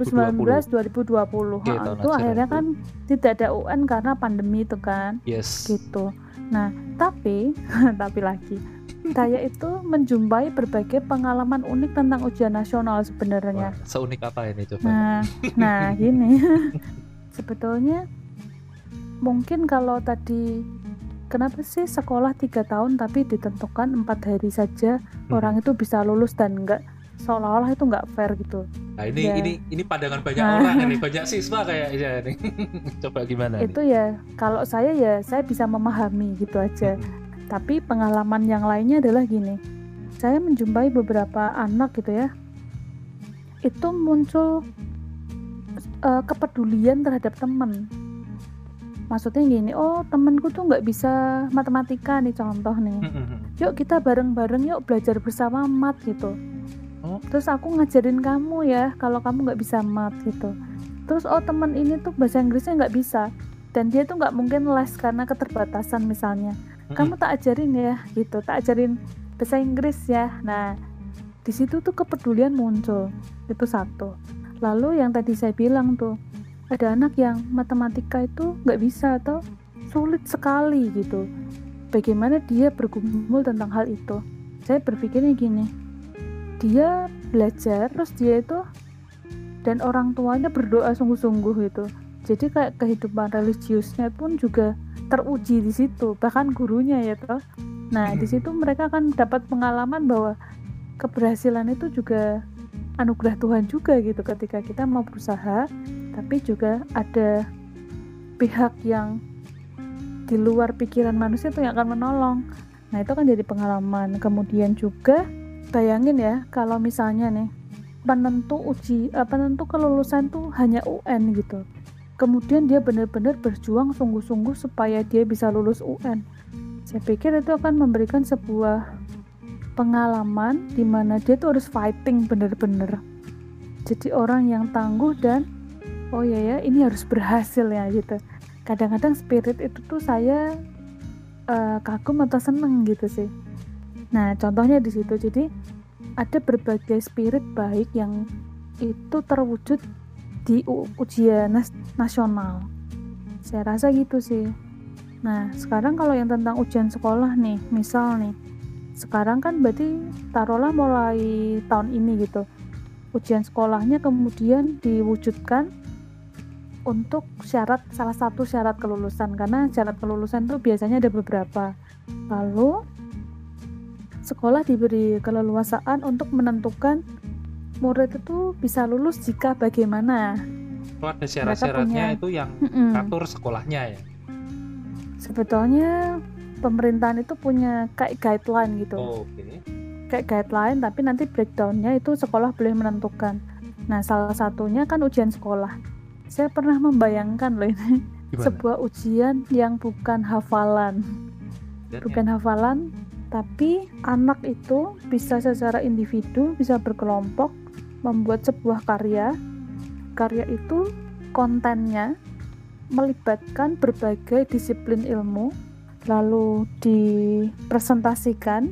2019 2020. 2020. Okay, ha, itu akhirnya itu. kan tidak ada UN karena pandemi itu kan. Yes. Gitu. Nah, tapi tapi lagi saya itu menjumpai berbagai pengalaman unik tentang ujian nasional sebenarnya. Seunik apa ini coba? Nah, nah gini. Sebetulnya mungkin kalau tadi kenapa sih sekolah tiga tahun tapi ditentukan empat hari saja hmm. orang itu bisa lulus dan enggak seolah-olah itu nggak fair gitu. Nah ini ya. ini ini pandangan banyak nah. orang ini banyak siswa kayaknya nih. Coba gimana? Itu nih? ya kalau saya ya saya bisa memahami gitu aja. Hmm. Tapi pengalaman yang lainnya adalah gini, saya menjumpai beberapa anak gitu ya, itu muncul uh, kepedulian terhadap teman. Maksudnya gini, oh temenku tuh nggak bisa matematika nih contoh nih. Yuk kita bareng-bareng yuk belajar bersama mat gitu. Oh. terus aku ngajarin kamu ya kalau kamu nggak bisa mat gitu. Terus oh teman ini tuh bahasa Inggrisnya nggak bisa. Dan dia tuh nggak mungkin les karena keterbatasan misalnya. Kamu tak ajarin ya gitu. Tak ajarin bahasa Inggris ya. Nah di situ tuh kepedulian muncul. Itu satu. Lalu yang tadi saya bilang tuh ada anak yang matematika itu nggak bisa atau sulit sekali gitu. Bagaimana dia bergumul tentang hal itu? Saya berpikirnya gini dia belajar terus dia itu dan orang tuanya berdoa sungguh-sungguh gitu. Jadi kayak kehidupan religiusnya pun juga teruji di situ bahkan gurunya ya toh. Nah di situ mereka kan dapat pengalaman bahwa keberhasilan itu juga anugerah Tuhan juga gitu ketika kita mau berusaha tapi juga ada pihak yang di luar pikiran manusia itu yang akan menolong. Nah itu kan jadi pengalaman. Kemudian juga bayangin ya kalau misalnya nih penentu uji uh, penentu kelulusan tuh hanya UN gitu. Kemudian dia benar-benar berjuang sungguh-sungguh supaya dia bisa lulus UN saya pikir itu akan memberikan sebuah pengalaman di mana dia tuh harus fighting bener-bener jadi orang yang tangguh dan oh ya ya ini harus berhasil ya gitu kadang-kadang spirit itu tuh saya uh, kagum atau seneng gitu sih Nah, contohnya di situ. Jadi ada berbagai spirit baik yang itu terwujud di ujian nas nasional. Saya rasa gitu sih. Nah, sekarang kalau yang tentang ujian sekolah nih, misal nih, sekarang kan berarti taruhlah mulai tahun ini gitu. Ujian sekolahnya kemudian diwujudkan untuk syarat salah satu syarat kelulusan karena syarat kelulusan itu biasanya ada beberapa. Lalu sekolah diberi keleluasaan untuk menentukan murid itu bisa lulus jika bagaimana. Kalau ada syarat-syaratnya itu yang mm atur sekolahnya ya. Sebetulnya pemerintahan itu punya kayak guideline gitu. Oh. Okay. Kayak guideline tapi nanti breakdownnya itu sekolah boleh menentukan. Nah salah satunya kan ujian sekolah. Saya pernah membayangkan loh ini Gimana? sebuah ujian yang bukan hafalan. Dan bukan ya? hafalan tapi anak itu bisa secara individu, bisa berkelompok membuat sebuah karya. Karya itu kontennya melibatkan berbagai disiplin ilmu, lalu dipresentasikan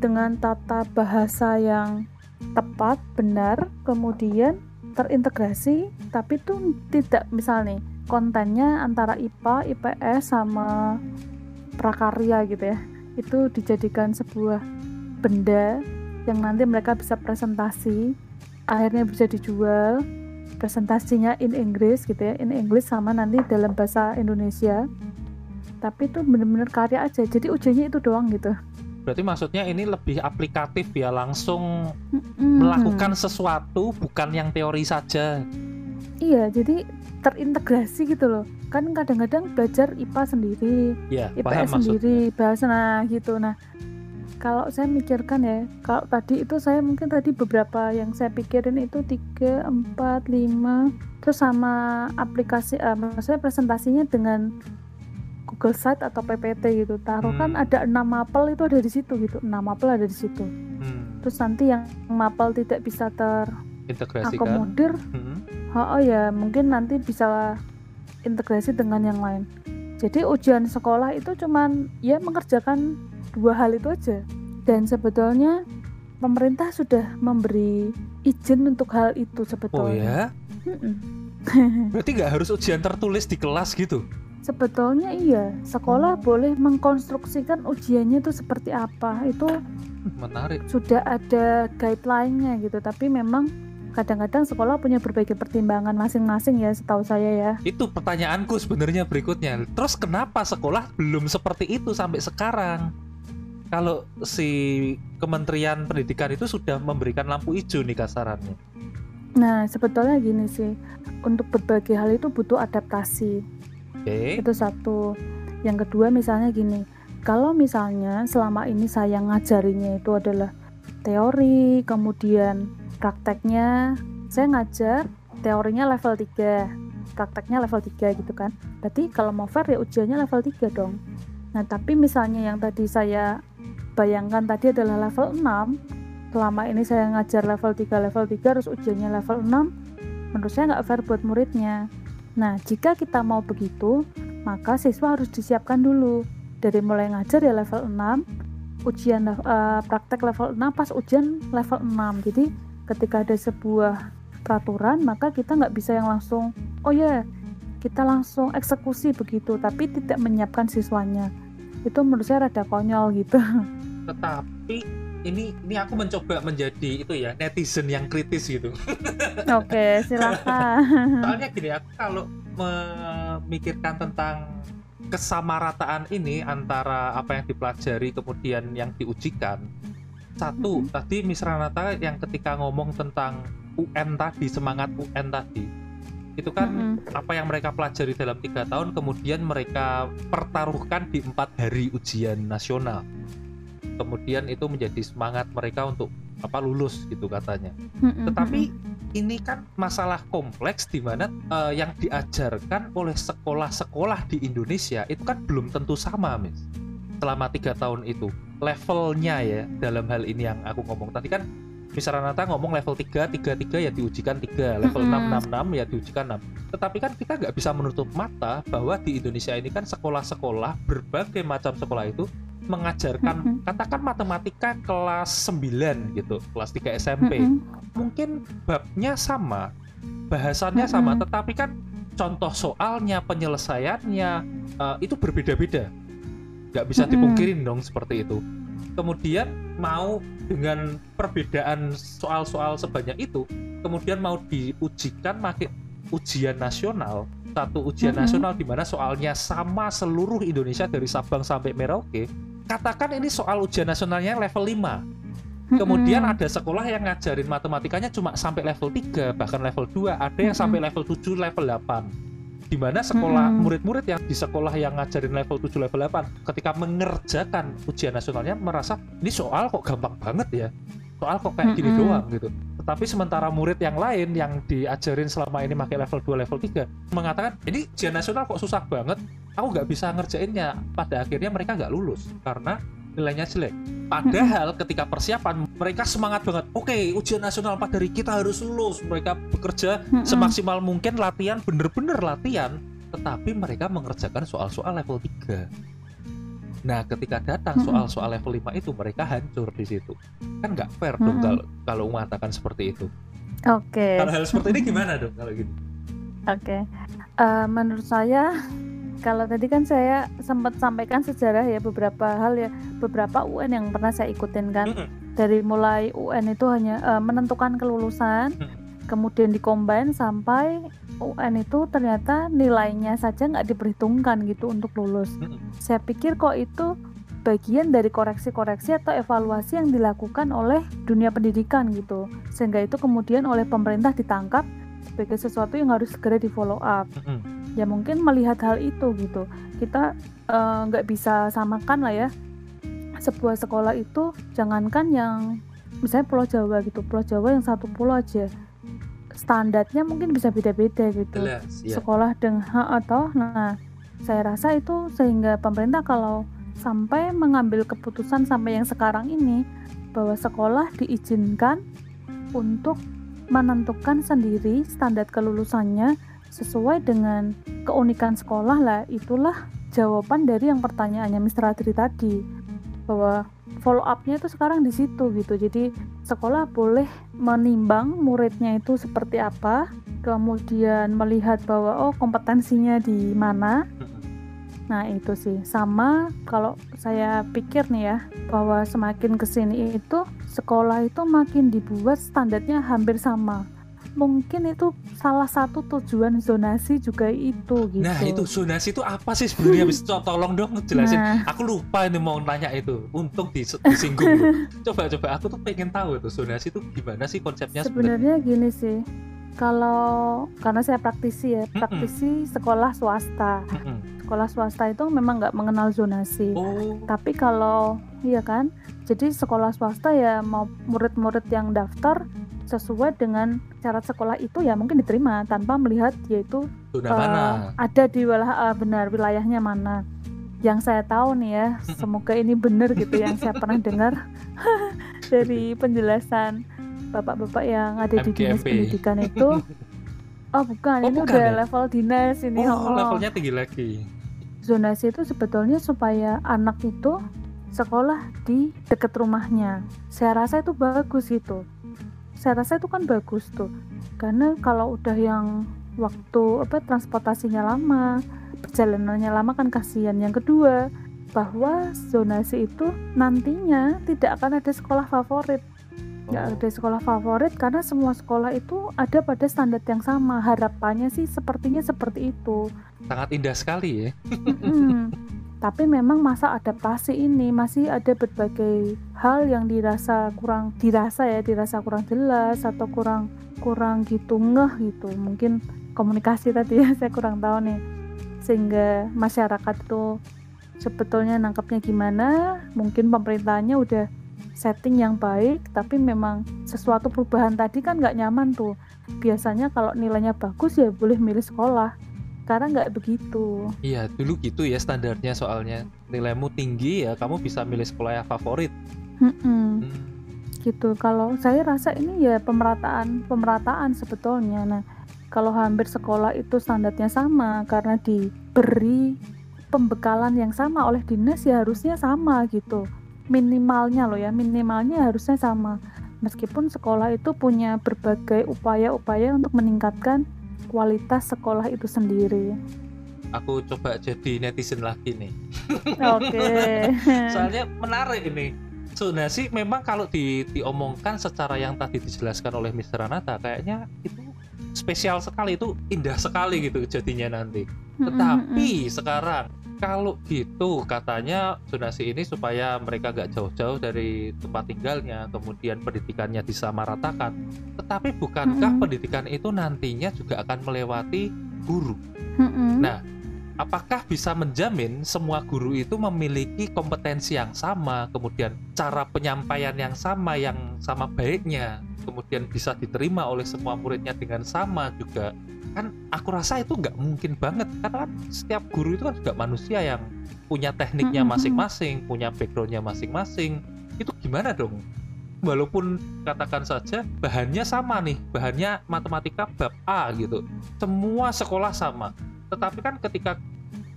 dengan tata bahasa yang tepat, benar, kemudian terintegrasi, tapi tuh tidak misal nih kontennya antara IPA, IPS sama prakarya gitu ya. Itu dijadikan sebuah benda yang nanti mereka bisa presentasi, akhirnya bisa dijual. Presentasinya in Inggris gitu ya, in English sama nanti dalam bahasa Indonesia. Tapi itu bener-bener karya aja. Jadi ujiannya itu doang gitu. Berarti maksudnya ini lebih aplikatif ya, langsung Mm-mm. melakukan sesuatu bukan yang teori saja. Iya, jadi terintegrasi gitu loh. Kan kadang-kadang belajar IPA sendiri, Ya, IPS maksudnya. sendiri, bahasa nah gitu. Nah, kalau saya mikirkan ya, kalau tadi itu saya mungkin tadi beberapa yang saya pikirin itu 3, 4, 5 terus sama aplikasi eh, maksudnya presentasinya dengan Google Site atau PPT gitu. Taruh kan Hmm. ada 6 mapel itu ada di situ gitu. 6 mapel ada di situ. Hmm, Terus nanti yang mapel tidak bisa integrasikan. terakomodir Hmm. Oh, ya, mungkin nanti bisa integrasi dengan yang lain. Jadi ujian sekolah itu cuman ya mengerjakan dua hal itu aja. Dan sebetulnya pemerintah sudah memberi izin untuk hal itu Oh sebetulnya. ya, Mm-mm. berarti nggak harus ujian tertulis di kelas gitu? Sebetulnya iya, sekolah boleh mengkonstruksikan ujiannya itu seperti apa. Itu Menarik. sudah ada guideline-nya gitu, tapi memang kadang-kadang sekolah punya berbagai pertimbangan masing-masing ya, setahu saya ya. Itu pertanyaanku sebenarnya berikutnya. Terus kenapa sekolah belum seperti itu sampai sekarang? Kalau si Kementerian Pendidikan itu sudah memberikan lampu hijau nih kasarannya. Nah, sebetulnya gini sih, untuk berbagai hal itu butuh adaptasi. Oke. Itu satu. Yang kedua misalnya gini, kalau misalnya selama ini saya ngajarinya itu adalah teori, kemudian prakteknya saya ngajar teorinya level 3, prakteknya level 3 gitu kan. Berarti kalau mau fair ya ujiannya level 3 dong. Nah, tapi misalnya yang tadi saya bayangkan tadi adalah level 6, selama ini saya ngajar level 3, level 3 terus ujiannya level 6, menurut saya nggak fair buat muridnya. Nah, jika kita mau begitu, maka siswa harus disiapkan dulu. Dari mulai ngajar ya level 6, ujian eh, praktek level 6 pas ujian level 6. Jadi ketika ada sebuah peraturan, maka kita nggak bisa yang langsung, oh ya, kita langsung eksekusi begitu, tapi tidak menyiapkan siswanya. Itu menurut saya rada konyol gitu. Tetapi ini ini aku mencoba menjadi itu ya netizen yang kritis gitu. Oke, silakan. Soalnya gini, aku kalau memikirkan tentang kesamarataan ini antara apa yang dipelajari kemudian yang diujikan. Satu, Mhm. tadi Miss Ranata yang ketika ngomong tentang UN tadi, semangat UN tadi. Itu kan Mm-mm. apa yang mereka pelajari dalam tiga tahun kemudian mereka pertaruhkan di empat hari ujian nasional. Kemudian itu menjadi semangat mereka untuk apa lulus gitu katanya. Tetapi ini kan masalah kompleks di mana eh, yang diajarkan oleh sekolah-sekolah di Indonesia itu kan belum tentu sama, Miss. Selama tiga tahun itu levelnya ya dalam hal ini yang aku ngomong tadi kan misalnya Nata ngomong level 3, 3, 3 ya diujikan 3, level Mm-mm. 6, 6, 6 ya diujikan 6 tetapi kan kita nggak bisa menutup mata bahwa di Indonesia ini kan sekolah-sekolah berbagai macam sekolah itu mengajarkan Mm-mm. katakan matematika kelas 9 gitu kelas 3 SMP Mm-mm. mungkin babnya sama, bahasannya sama, Mm-mm. tetapi kan contoh soalnya, penyelesaiannya eh, itu berbeda-beda. Nggak bisa dipungkirin dong seperti itu. Kemudian mau dengan perbedaan soal-soal sebanyak itu, kemudian mau diujikan pakai ujian nasional, satu ujian Mm-mm. nasional di mana soalnya sama seluruh Indonesia dari Sabang sampai Merauke. Katakan ini soal ujian nasionalnya level 5, Kemudian ada sekolah yang ngajarin matematikanya cuma sampai level 3, bahkan level 2, ada yang sampai level 7, level 8. Di mana sekolah murid-murid yang di sekolah yang ngajarin level 7, level 8 ketika mengerjakan ujian nasionalnya merasa ini soal kok gampang banget ya. Soal kok kayak gini doang gitu. Tetapi sementara murid yang lain yang diajarin selama ini pakai level 2, level 3 mengatakan ini ujian nasional kok susah banget. Aku nggak bisa ngerjainnya. Pada akhirnya mereka nggak lulus karena nilainya jelek. Padahal ketika persiapan mereka semangat banget. Oke, ujian nasional pada hari kita harus lulus. Mereka bekerja semaksimal mungkin latihan bener-bener latihan, tetapi mereka mengerjakan soal-soal level 3. Nah, ketika datang soal-soal level 5 itu mereka hancur di situ. Kan nggak fair dong Mm-mm. kalau kalau mengatakan seperti itu. Oke. Kalau hal seperti ini gimana dong kalau gitu? Oke, Eh, menurut saya kalau tadi kan saya sempat sampaikan sejarah ya beberapa hal ya beberapa UN yang pernah saya ikutin kan Mm-mm. dari mulai UN itu hanya eh, menentukan kelulusan, Mm. kemudian dikombin sampai UN itu ternyata nilainya saja nggak diperhitungkan gitu untuk lulus. Saya pikir kok itu bagian dari koreksi-koreksi atau evaluasi yang dilakukan oleh dunia pendidikan gitu, sehingga itu kemudian oleh pemerintah ditangkap sebagai sesuatu yang harus segera di follow up ya mungkin melihat hal itu gitu. Kita eh, nggak bisa samakan lah ya. Sebuah sekolah itu jangankan yang misalnya Pulau Jawa gitu. Pulau Jawa yang satu pulau aja standarnya mungkin bisa beda-beda gitu Jelas, ya. sekolah dengan atau nah saya rasa itu sehingga pemerintah kalau sampai mengambil keputusan sampai yang sekarang ini bahwa sekolah diizinkan untuk menentukan sendiri standar kelulusannya sesuai dengan keunikan sekolah lah itulah jawaban dari yang pertanyaannya Mr. Adri tadi bahwa follow up-nya itu sekarang di situ gitu jadi sekolah boleh menimbang muridnya itu seperti apa kemudian melihat bahwa oh kompetensinya di mana. Nah itu sih sama kalau saya pikir nih ya bahwa semakin ke sini itu sekolah itu makin dibuat standarnya hampir sama. Mungkin itu salah satu tujuan zonasi juga itu gitu. Nah, itu zonasi itu apa sih sebenarnya? Bisa tolong dong jelasin. Nah, Aku lupa ini mau nanya itu. Untung dis- disinggung. Coba coba aku tuh pengen tahu itu zonasi itu gimana sih konsepnya sebenarnya? sebenarnya gini sih. Kalau karena saya praktisi ya, praktisi sekolah swasta. Mm-mm. Sekolah swasta itu memang nggak mengenal zonasi. Oh, Tapi kalau iya kan, jadi sekolah swasta ya mau murid-murid yang daftar sesuai dengan syarat sekolah itu ya mungkin diterima tanpa melihat yaitu eh, mana? ada di wilayah eh, benar wilayahnya mana. Yang saya tahu nih ya, semoga ini benar gitu yang saya pernah dengar dari penjelasan bapak-bapak yang ada di dinas pendidikan itu. Oh bukan, Oh, ini bukan udah ya? level dinas ini. Oh, oh. levelnya tinggi lagi. zonasi itu sebetulnya supaya anak itu sekolah di dekat rumahnya. Saya rasa itu bagus itu. Saya rasa itu kan bagus tuh. Karena kalau udah yang waktu apa transportasinya lama, perjalanannya lama kan kasihan. Yang kedua, bahwa zonasi itu nantinya tidak akan ada sekolah favorit. Nggak Oh. ada sekolah favorit karena semua sekolah itu ada pada standar yang sama. Harapannya sih sepertinya seperti itu. Sangat indah sekali ya. Mm-mm. Tapi memang masa adaptasi ini masih ada berbagai hal yang dirasa kurang dirasa ya, dirasa kurang jelas atau kurang kurang gitu ngeh gitu. Mungkin komunikasi tadi ya saya kurang tahu nih. Sehingga masyarakat itu sebetulnya nangkepnya gimana? Mungkin pemerintahnya udah setting yang baik, tapi memang sesuatu perubahan tadi kan nggak nyaman tuh. Biasanya kalau nilainya bagus ya boleh milih sekolah. Sekarang nggak begitu. Iya, dulu gitu ya standarnya soalnya. Nilaimu tinggi ya kamu bisa milih sekolah yang favorit. Hmm. gitu kalau saya rasa ini ya pemerataan pemerataan sebetulnya nah kalau hampir sekolah itu standarnya sama karena diberi pembekalan yang sama oleh dinas ya harusnya sama gitu minimalnya loh ya minimalnya harusnya sama meskipun sekolah itu punya berbagai upaya-upaya untuk meningkatkan kualitas sekolah itu sendiri Aku coba jadi netizen lagi nih. oke Soalnya menarik ini. Zonasi memang kalau di, diomongkan secara yang tadi dijelaskan oleh Mr. Anata kayaknya itu spesial sekali itu indah sekali gitu jadinya nanti. Tetapi sekarang kalau gitu katanya zonasi ini supaya mereka gak jauh-jauh dari tempat tinggalnya, kemudian pendidikannya disamaratakan. Tetapi bukankah Mm-mm. pendidikan itu nantinya juga akan melewati guru? Mm-mm. Nah, apakah bisa menjamin semua guru itu memiliki kompetensi yang sama, kemudian cara penyampaian yang sama, yang sama baiknya, kemudian bisa diterima oleh semua muridnya dengan sama juga? Kan aku rasa itu nggak mungkin banget, karena kan setiap guru itu kan juga manusia yang punya tekniknya masing-masing, punya backgroundnya masing-masing. Itu gimana dong? Walaupun katakan saja bahannya sama nih, bahannya matematika bab A gitu, semua sekolah sama tetapi kan ketika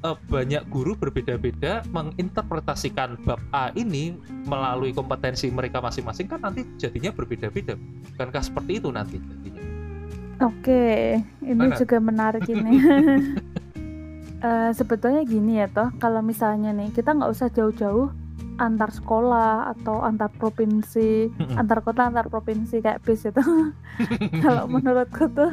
eh, banyak guru berbeda-beda menginterpretasikan bab A ini melalui kompetensi mereka masing-masing kan nanti jadinya berbeda-beda. Bukankah seperti itu nanti? Oke, ini Mana? juga menarik ini. Eh, sebetulnya gini ya toh, kalau misalnya nih kita nggak usah jauh-jauh antar sekolah atau antar provinsi, antar kota, antar provinsi kayak bis itu. kalau menurutku tuh,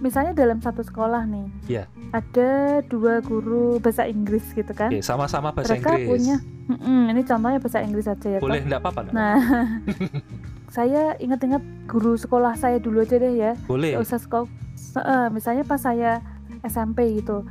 misalnya dalam satu sekolah nih, Iya. ada dua guru bahasa Inggris gitu kan. Oke, sama-sama bahasa Mereka Inggris. punya, Mm-mm, ini contohnya bahasa Inggris aja ya. Boleh enggak apa-apa? Nah, saya ingat-ingat guru sekolah saya dulu aja deh ya. Boleh. Usah sekolah. misalnya pas saya SMP gitu.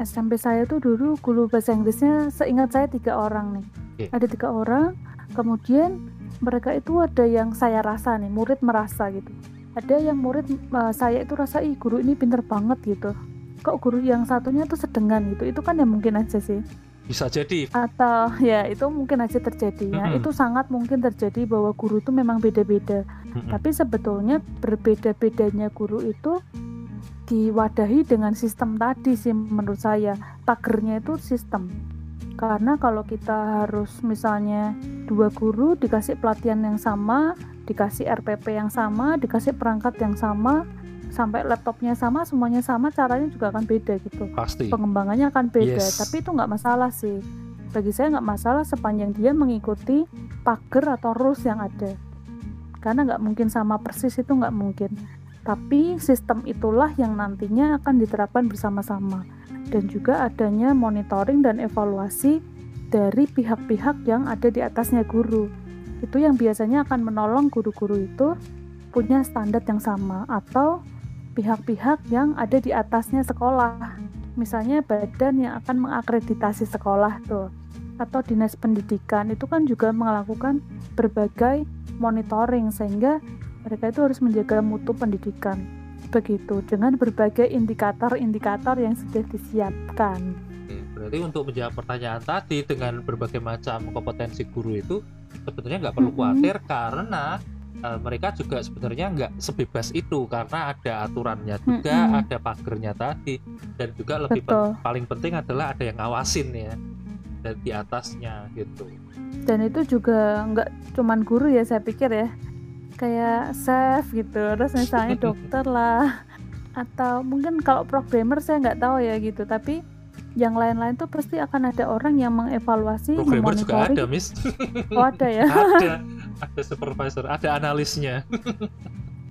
SMP saya tuh dulu guru bahasa Inggrisnya seingat saya tiga orang nih. Oke. Ada tiga orang. Kemudian mereka itu ada yang saya rasa nih, murid merasa gitu. Ada yang murid eh, saya itu rasa ih guru ini pinter banget gitu. Kok guru yang satunya tuh sedengan gitu. Itu kan ya mungkin aja sih Bisa jadi. atau ya itu mungkin aja terjadi ya Mm-mm. itu sangat mungkin terjadi bahwa guru itu memang beda-beda Mm-mm. tapi sebetulnya berbeda-bedanya guru itu diwadahi dengan sistem tadi sih menurut saya pagernya itu sistem karena kalau kita harus misalnya dua guru dikasih pelatihan yang sama dikasih RPP yang sama dikasih perangkat yang sama sampai laptopnya sama semuanya sama caranya juga akan beda gitu. Pasti. pengembangannya akan beda Yes. tapi itu nggak masalah sih. Bagi saya nggak masalah sepanjang dia mengikuti pagar atau rules yang ada. Karena nggak mungkin sama persis itu nggak mungkin. Tapi sistem itulah yang nantinya akan diterapkan bersama-sama. Dan juga adanya monitoring dan evaluasi dari pihak-pihak yang ada di atasnya guru itu yang biasanya akan menolong guru-guru itu punya standar yang sama atau pihak-pihak yang ada di atasnya sekolah. Misalnya badan yang akan mengakreditasi sekolah tuh atau dinas pendidikan itu kan juga melakukan berbagai monitoring sehingga mereka itu harus menjaga mutu pendidikan. Begitu dengan berbagai indikator-indikator yang sudah disiapkan Berarti untuk menjawab pertanyaan tadi dengan berbagai macam kompetensi guru itu sebetulnya nggak perlu khawatir karena eh, mereka juga sebenarnya nggak sebebas itu. Karena ada aturannya juga, Mm-mm. ada pagernya tadi. Dan juga lebih pen- paling penting adalah ada yang ngawasin ya dan di atasnya gitu. dan itu juga nggak cuman guru ya saya pikir ya. Kayak chef gitu terus misalnya dokter lah. Atau mungkin kalau programmer saya nggak tahu ya gitu. Tapi yang lain-lain tuh pasti akan ada orang yang mengevaluasi Programmer juga ada, Miss. oh ada ya? Ada, ada supervisor, ada analisnya.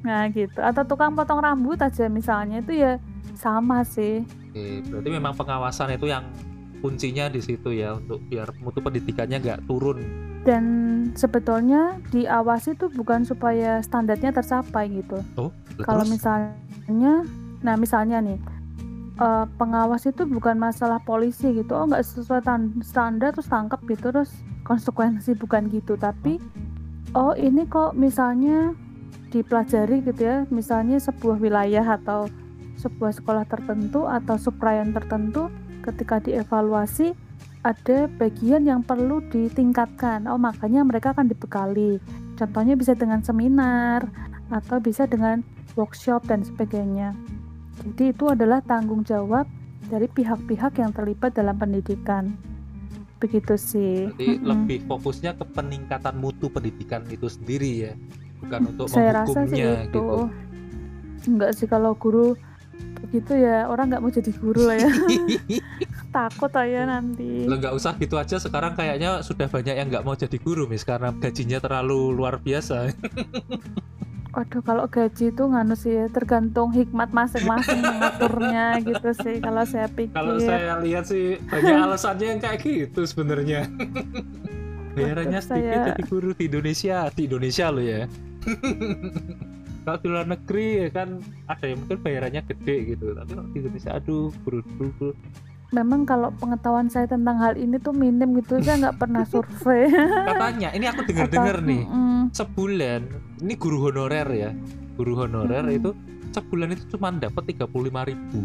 nah gitu. Atau tukang potong rambut aja misalnya itu ya sama sih. Oke, berarti memang pengawasan itu yang kuncinya di situ ya untuk biar mutu pendidikannya nggak turun. dan sebetulnya diawasi tuh bukan supaya standarnya tercapai gitu. Oh, kalau misalnya nah misalnya nih eh, pengawas itu bukan masalah polisi gitu. Oh nggak sesuai tan- standar terus tangkap gitu terus konsekuensi bukan gitu. Tapi oh ini kok misalnya dipelajari gitu ya misalnya sebuah wilayah atau sebuah sekolah tertentu atau suprayan tertentu ketika dievaluasi ada bagian yang perlu ditingkatkan. Oh makanya mereka akan dibekali. Contohnya bisa dengan seminar atau bisa dengan workshop dan sebagainya jadi itu adalah tanggung jawab dari pihak-pihak yang terlibat dalam pendidikan. Begitu sih. Berarti Mm-mm. lebih fokusnya ke peningkatan mutu pendidikan itu sendiri ya, bukan untuk Saya rasa sih itu. gitu. Enggak sih kalau guru begitu ya orang nggak mau jadi guru lah ya. Takut aja nanti. Lo nggak usah gitu aja sekarang kayaknya sudah banyak yang nggak mau jadi guru mis karena gajinya terlalu luar biasa. Waduh kalau gaji itu nganu sih ya, tergantung hikmat masing-masing mengaturnya gitu sih kalau saya pikir. Kalau saya lihat sih banyak alasannya yang kayak gitu sebenarnya. Bayarannya sedikit saya- jadi guru di Indonesia, di Indonesia lo ya. kalau di luar negeri ya kan ada yang mungkin bayarannya gede gitu, tapi kalau di Indonesia aduh guru-guru Memang kalau pengetahuan saya tentang hal ini tuh minim gitu, saya nggak pernah survei. katanya ini aku dengar-dengar Atau- nih. Mm-mm. sebulan ini guru honorer ya. Guru honorer Mm-mm. itu sebulan itu cuma dapat 35.000 ribu.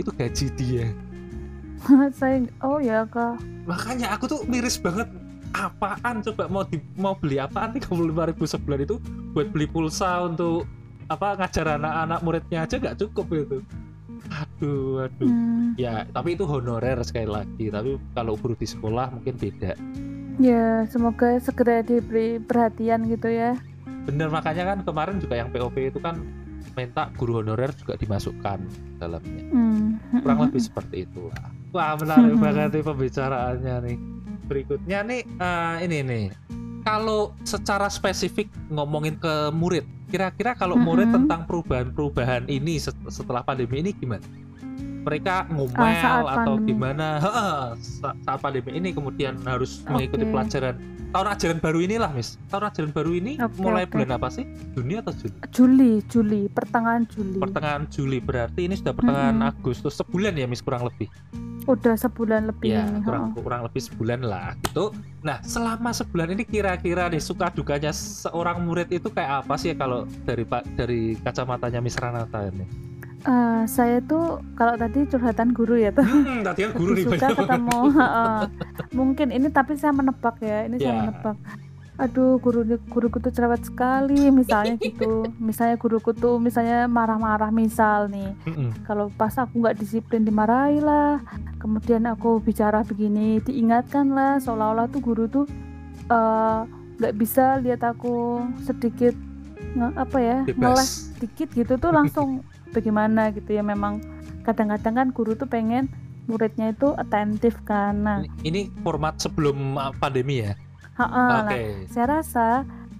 Itu gaji dia. Saya oh ya kak. Makanya aku tuh miris banget. Apaan? Coba mau di, mau beli apaan 35.000 ribu sebulan itu? Buat beli pulsa untuk apa ngajar anak-anak muridnya aja nggak cukup itu Waduh, waduh. Hmm, Ya, tapi itu honorer sekali lagi. Tapi kalau guru di sekolah mungkin beda. ya semoga segera diberi perhatian gitu ya. Bener makanya kan kemarin juga yang POP itu kan minta guru honorer juga dimasukkan dalamnya. Hmm. Kurang lebih seperti itu lah. Wah menarik Mhm. banget nih pembicaraannya nih. Berikutnya nih eh, ini nih. Kalau secara spesifik ngomongin ke murid, kira-kira kalau murid Mhm. tentang perubahan-perubahan ini set- setelah pandemi ini gimana? Mereka ngomel Ah, saat atau pandemi. gimana? Heeh, sa- saat pandemi ini kemudian harus mengikuti Oke. pelajaran tahun ajaran baru inilah, Miss. Tahun ajaran baru ini Oke, mulai oke. bulan apa sih? Juni atau Juli? Juli, Juli, pertengahan Juli. Pertengahan Juli berarti ini sudah pertengahan Mhm. Agustus sebulan ya, Miss kurang lebih. Udah sebulan lebih Ya, ini. kurang heeh. kurang lebih sebulan lah gitu. Nah, selama sebulan ini kira-kira nih suka dukanya seorang murid itu kayak apa sih ya kalau dari Pak dari kacamatanya Miss Ranata ini? Eh, saya tuh kalau tadi curhatan guru ya tuh Hmm, tadi kan guru nih suka ketemu heeh. mungkin ini tapi saya menebak ya ini saya Ya. menebak aduh guru guruku tuh cerewet sekali misalnya gitu misalnya guruku tuh misalnya marah-marah misal nih Mm-mm. kalau pas aku nggak disiplin dimarahi lah kemudian aku bicara begini diingatkan lah seolah-olah tuh guru tuh eh, nggak bisa lihat aku sedikit nge- apa ya ngeles sedikit gitu tuh langsung bagaimana gitu ya memang kadang-kadang kan guru tuh pengen muridnya itu atentif nah Ini, format sebelum uh, pandemi ya. ha-ha, Oke. nah, saya rasa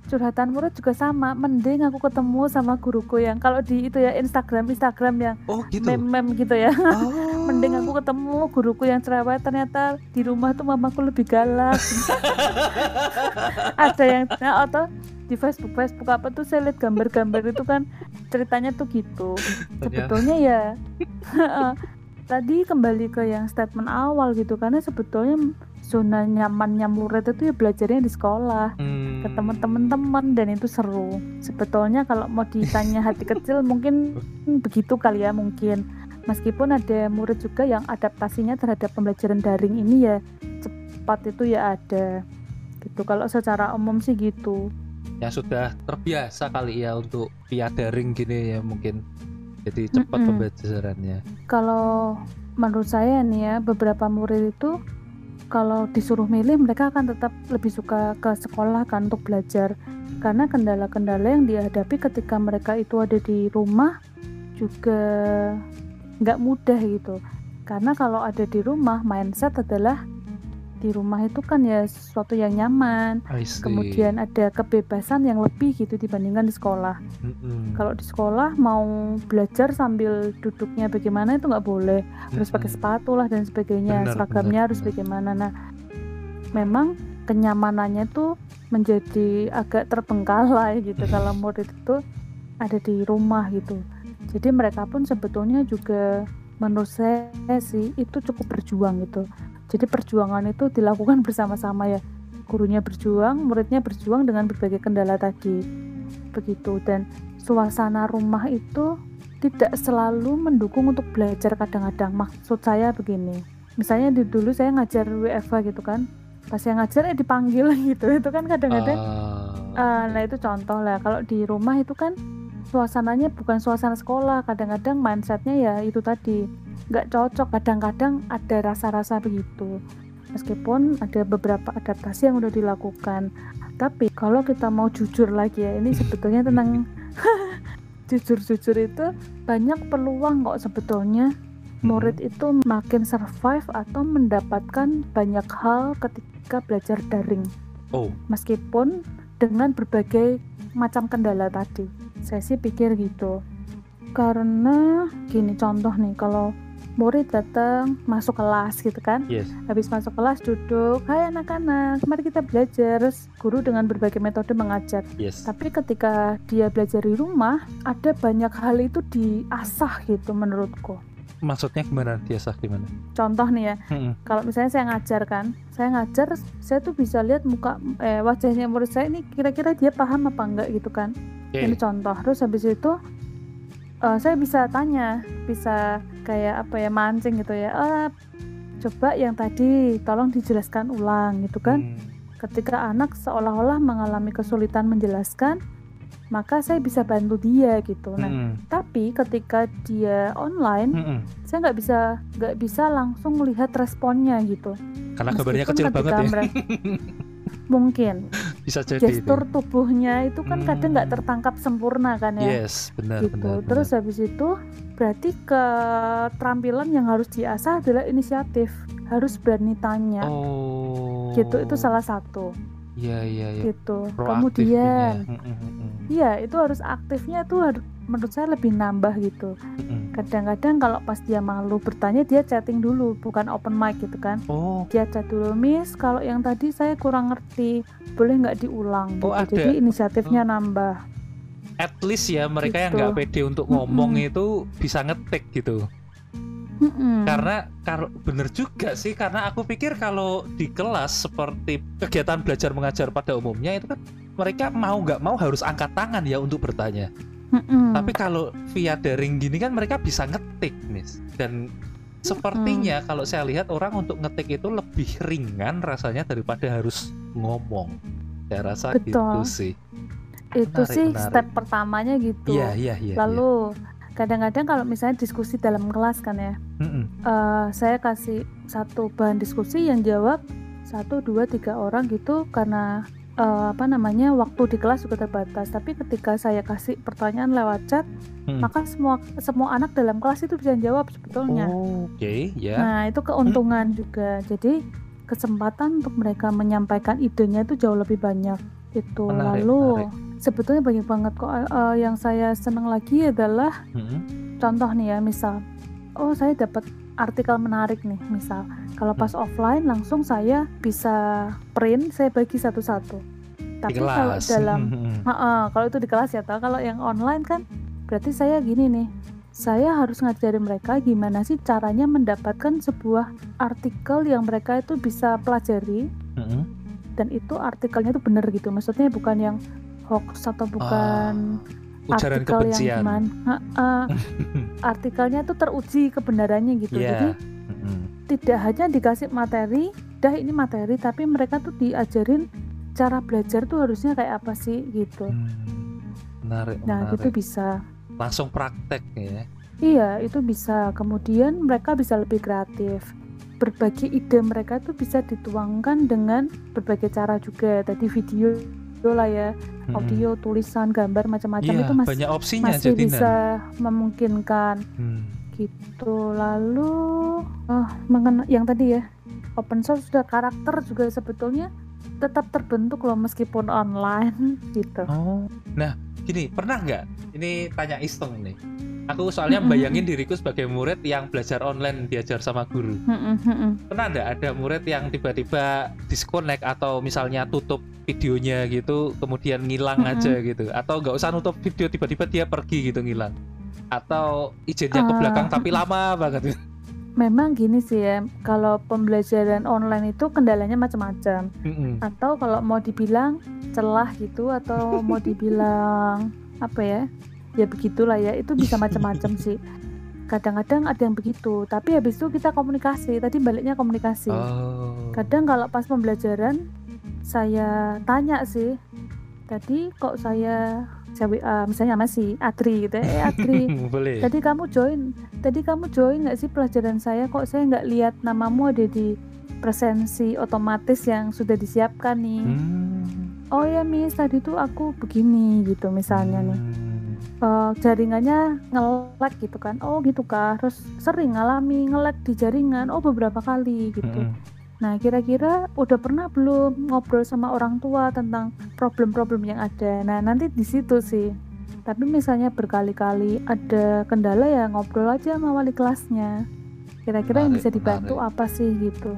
curhatan murid juga sama mending aku ketemu sama guruku yang kalau di itu ya Instagram Instagram yang Oh, gitu. meme-meme gitu ya Oh. mending aku ketemu guruku yang cerewet ternyata di rumah tuh mamaku lebih galak ada yang nah, atau di Facebook Facebook apa tuh saya lihat gambar-gambar itu kan ceritanya tuh gitu. Sebetulnya ya tadi kembali ke yang statement awal gitu karena sebetulnya zona nyamannya murid itu ya belajarnya di sekolah Hmm. ke teman-teman dan itu seru. Sebetulnya kalau mau ditanya hati kecil mungkin begitu kali ya mungkin. Meskipun ada murid juga yang adaptasinya terhadap pembelajaran daring ini ya cepat itu ya ada. Gitu kalau secara umum sih gitu yang sudah terbiasa kali ya untuk via daring gini ya mungkin. Jadi cepat Mm-mm. pembelajarannya. Kalau menurut saya nih ya beberapa murid itu kalau disuruh milih mereka akan tetap lebih suka ke sekolah kan untuk belajar. Karena kendala-kendala yang dihadapi ketika mereka itu ada di rumah juga nggak mudah gitu. Karena kalau ada di rumah mindset adalah di rumah itu kan ya sesuatu yang nyaman. Kemudian ada kebebasan yang lebih gitu dibandingkan di sekolah. Mm-mm. kalau di sekolah mau belajar sambil duduknya bagaimana itu nggak boleh. Harus pakai Mm-mm. sepatu lah dan sebagainya. Benar, seragamnya benar, harus benar. bagaimana. Nah memang kenyamanannya tuh menjadi agak terbengkalai gitu kalau murid itu ada di rumah gitu. Jadi mereka pun sebetulnya juga menurut saya sih itu cukup berjuang gitu jadi perjuangan itu dilakukan bersama-sama ya. Gurunya berjuang muridnya berjuang dengan berbagai kendala tadi. Begitu. Dan suasana rumah itu tidak selalu mendukung untuk belajar kadang-kadang. Maksud saya begini misalnya di dulu saya ngajar WFH gitu kan pas saya ngajar eh dipanggil gitu. Itu kan kadang-kadang Ah, Ah, nah itu contoh lah. Kalau di rumah itu kan suasananya bukan suasana sekolah. Kadang-kadang mindsetnya ya itu tadi nggak cocok. Kadang-kadang ada rasa-rasa begitu. Meskipun ada beberapa adaptasi yang udah dilakukan. Tapi kalau kita mau jujur lagi ya ini sebetulnya tentang jujur-jujur itu banyak peluang kok sebetulnya. Murid itu makin survive atau mendapatkan banyak hal ketika belajar daring. Oh. Meskipun dengan berbagai macam kendala tadi. Saya sih pikir gitu. Karena gini contoh nih kalau murid datang masuk kelas gitu kan. yes Habis masuk kelas duduk, "Hai anak-anak, mari kita belajar." Guru dengan berbagai metode mengajar. yes Tapi ketika dia belajar di rumah, ada banyak hal itu diasah gitu menurutku. maksudnya gimana biasa gimana Contoh nih ya, Mm-mm. kalau misalnya saya ngajar kan saya ngajar saya tuh bisa lihat muka eh, wajahnya murid saya ini kira-kira dia paham apa enggak gitu kan Oke. ini contoh terus habis itu eh, saya bisa tanya bisa kayak apa ya mancing gitu ya "Eh, coba yang tadi tolong dijelaskan ulang gitu kan Hmm. ketika anak seolah-olah mengalami kesulitan menjelaskan maka saya bisa bantu dia gitu. Nah, Mm-mm. tapi ketika dia online, Mm-mm. saya nggak bisa nggak bisa langsung melihat responnya gitu. Karena Meskipun kecil banget ya. mereka- mungkin Bisa jadi. itu. gestur tubuhnya itu kan kadang nggak Hmm. tertangkap sempurna kan ya. Yes, benar gitu. benar. Terus habis itu berarti keterampilan yang harus diasah adalah inisiatif, harus berani tanya. benar. Oh. Gitu itu salah satu. Iya iya iya. Gitu. Kemudian ya. Mm, mm, mm, Iya, itu harus aktifnya tuh har- menurut saya lebih nambah gitu. mm, mm. Kadang-kadang kalau pas dia malu bertanya dia chatting dulu, bukan open mic gitu kan. Oh, Dia chat dulu, Miss, kalau yang tadi saya kurang ngerti, boleh nggak diulang? Oh, gitu. ada. Jadi inisiatifnya nambah. at least ya mereka yang Gitu. nggak pede untuk ngomong Mm-mm. itu bisa ngetik gitu. Mm-mm. Karena kalau bener juga sih karena aku pikir kalau di kelas seperti kegiatan belajar mengajar pada umumnya itu kan mereka mau nggak mau harus angkat tangan ya untuk bertanya. Mm-mm. Tapi kalau via daring gini kan mereka bisa ngetik, Miss. Dan sepertinya kalau saya lihat orang untuk ngetik itu lebih ringan rasanya daripada harus ngomong. Saya rasa gitu Betul. sih. itu menarik, sih menarik. step pertamanya gitu. Iya, iya, iya. Lalu kadang-kadang kalau misalnya diskusi dalam kelas kan ya. Mm-mm. eh, saya kasih satu bahan diskusi yang jawab satu dua tiga orang gitu karena eh, apa namanya waktu di kelas juga terbatas. Tapi ketika saya kasih pertanyaan lewat chat, Mm. maka semua semua anak dalam kelas itu bisa jawab sebetulnya. Oke, ya. Nah itu keuntungan juga. Jadi kesempatan untuk mereka menyampaikan idenya itu jauh lebih banyak. Itu Menarik, lalu menarik. Sebetulnya banyak banget kok. eh, yang saya senang lagi adalah Mm-mm. contoh nih ya misal oh saya dapat artikel menarik nih misal kalau pas offline langsung saya bisa print saya bagi satu-satu tapi kalau dalam Mm-mm. Ha-ha, kalau itu di kelas ya toh kalau yang online kan berarti saya gini nih saya harus ngajarin mereka gimana sih caranya mendapatkan sebuah artikel yang mereka itu bisa pelajari Mm-mm. dan itu artikelnya itu benar gitu maksudnya bukan yang hoax atau bukan Ujaran artikel kebencian. yang gimana Ha-ha. artikelnya itu teruji kebenarannya gitu Iya. jadi Mm-mm. tidak hanya dikasih materi dah ini materi tapi mereka tuh diajarin cara belajar tuh harusnya kayak apa sih gitu Hmm, Menarik, nah menarik. gitu bisa Langsung praktek ya. iya itu bisa kemudian mereka bisa lebih kreatif berbagai ide mereka tuh bisa dituangkan dengan berbagai cara juga tadi video lah ya. Audio tulisan gambar macam-macam Iya, itu masih banyak opsinya masih jadinya. bisa memungkinkan. Hmm. gitu. Lalu ah mengenai yang tadi ya open source sudah karakter juga sebetulnya tetap terbentuk loh meskipun online gitu. Oh, nah gini pernah nggak? Ini tanya iseng nih. Aku soalnya Mm-mm. bayangin diriku sebagai murid yang belajar online diajar sama guru. Mm-mm, mm-mm. Pernah nggak ada murid yang tiba-tiba disconnect atau misalnya tutup videonya gitu, kemudian ngilang Mm-mm. aja gitu? Atau nggak usah nutup video tiba-tiba dia pergi gitu ngilang? Atau izinnya ke Ah, belakang tapi lama banget? memang gini sih ya kalau pembelajaran online itu kendalanya macam-macam Mm-mm. atau kalau mau dibilang celah gitu atau mau dibilang apa ya ya begitulah ya itu bisa macam-macam sih kadang-kadang ada yang begitu tapi habis itu kita komunikasi tadi baliknya komunikasi Oh. kadang kalau pas pembelajaran saya tanya sih tadi kok saya saya WA misalnya masih Adri gitu ya eh Adri Boleh. tadi kamu join tadi kamu join nggak sih pelajaran saya kok saya nggak lihat namamu ada di presensi otomatis yang sudah disiapkan nih Hmm. oh ya Miss tadi tuh aku begini gitu misalnya nih Hmm. Eh, jaringannya nge-lag gitu kan oh gitu kah terus sering ngalami nge-lag di jaringan oh beberapa kali gitu Mm-mm. Nah, kira-kira udah pernah belum ngobrol sama orang tua tentang problem-problem yang ada? Nah, nanti di situ sih. Tapi misalnya berkali-kali ada kendala ya ngobrol aja sama wali kelasnya. Kira-kira yang bisa dibantu menarik. apa sih gitu.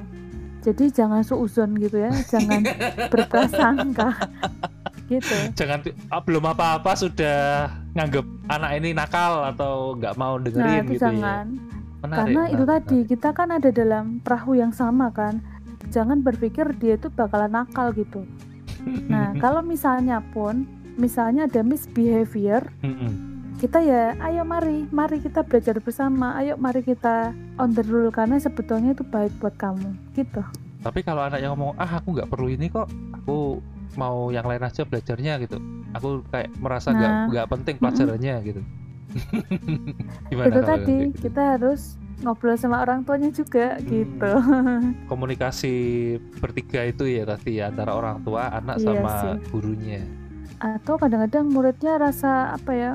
Jadi jangan suuzon gitu ya, jangan berprasangka. gitu. jangan ah, belum apa-apa sudah nganggep anak ini nakal atau nggak mau Nah, dengerin itu gitu ya. Menarik, Karena itu menarik, tadi kita kan ada dalam perahu yang sama kan. Jangan berpikir dia itu bakalan nakal gitu. menarik. Nah, kalau misalnya pun, misalnya ada misbehavior, kita ya, ayo mari, mari kita belajar bersama, ayo mari kita on the rule karena sebetulnya itu baik buat kamu, gitu. Tapi kalau anak yang ngomong ah aku nggak perlu ini kok, aku mau yang lain aja belajarnya gitu. aku kayak merasa nggak Nah. nggak penting pelajarannya gitu gimana itu tadi gitu? kita harus ngobrol sama orang tuanya juga Hmm. gitu komunikasi bertiga itu ya tadi ya antara orang tua anak Iya sama sih. gurunya atau kadang-kadang muridnya rasa apa ya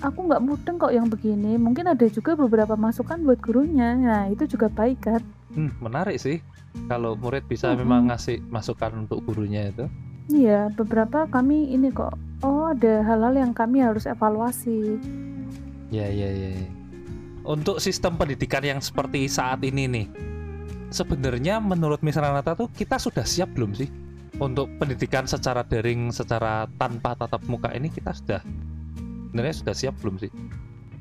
aku nggak mudeng kok yang begini mungkin ada juga beberapa masukan buat gurunya nah itu juga baik kan hmm, menarik sih kalau murid bisa Mm-mm. memang ngasih masukan untuk gurunya itu iya beberapa kami ini kok oh ada hal-hal yang kami harus evaluasi ya ya ya ya. untuk sistem pendidikan yang seperti saat ini nih sebenarnya menurut Miss Ranata tuh kita sudah siap belum sih untuk pendidikan secara daring secara tanpa tatap muka ini kita sudah sebenarnya sudah siap belum sih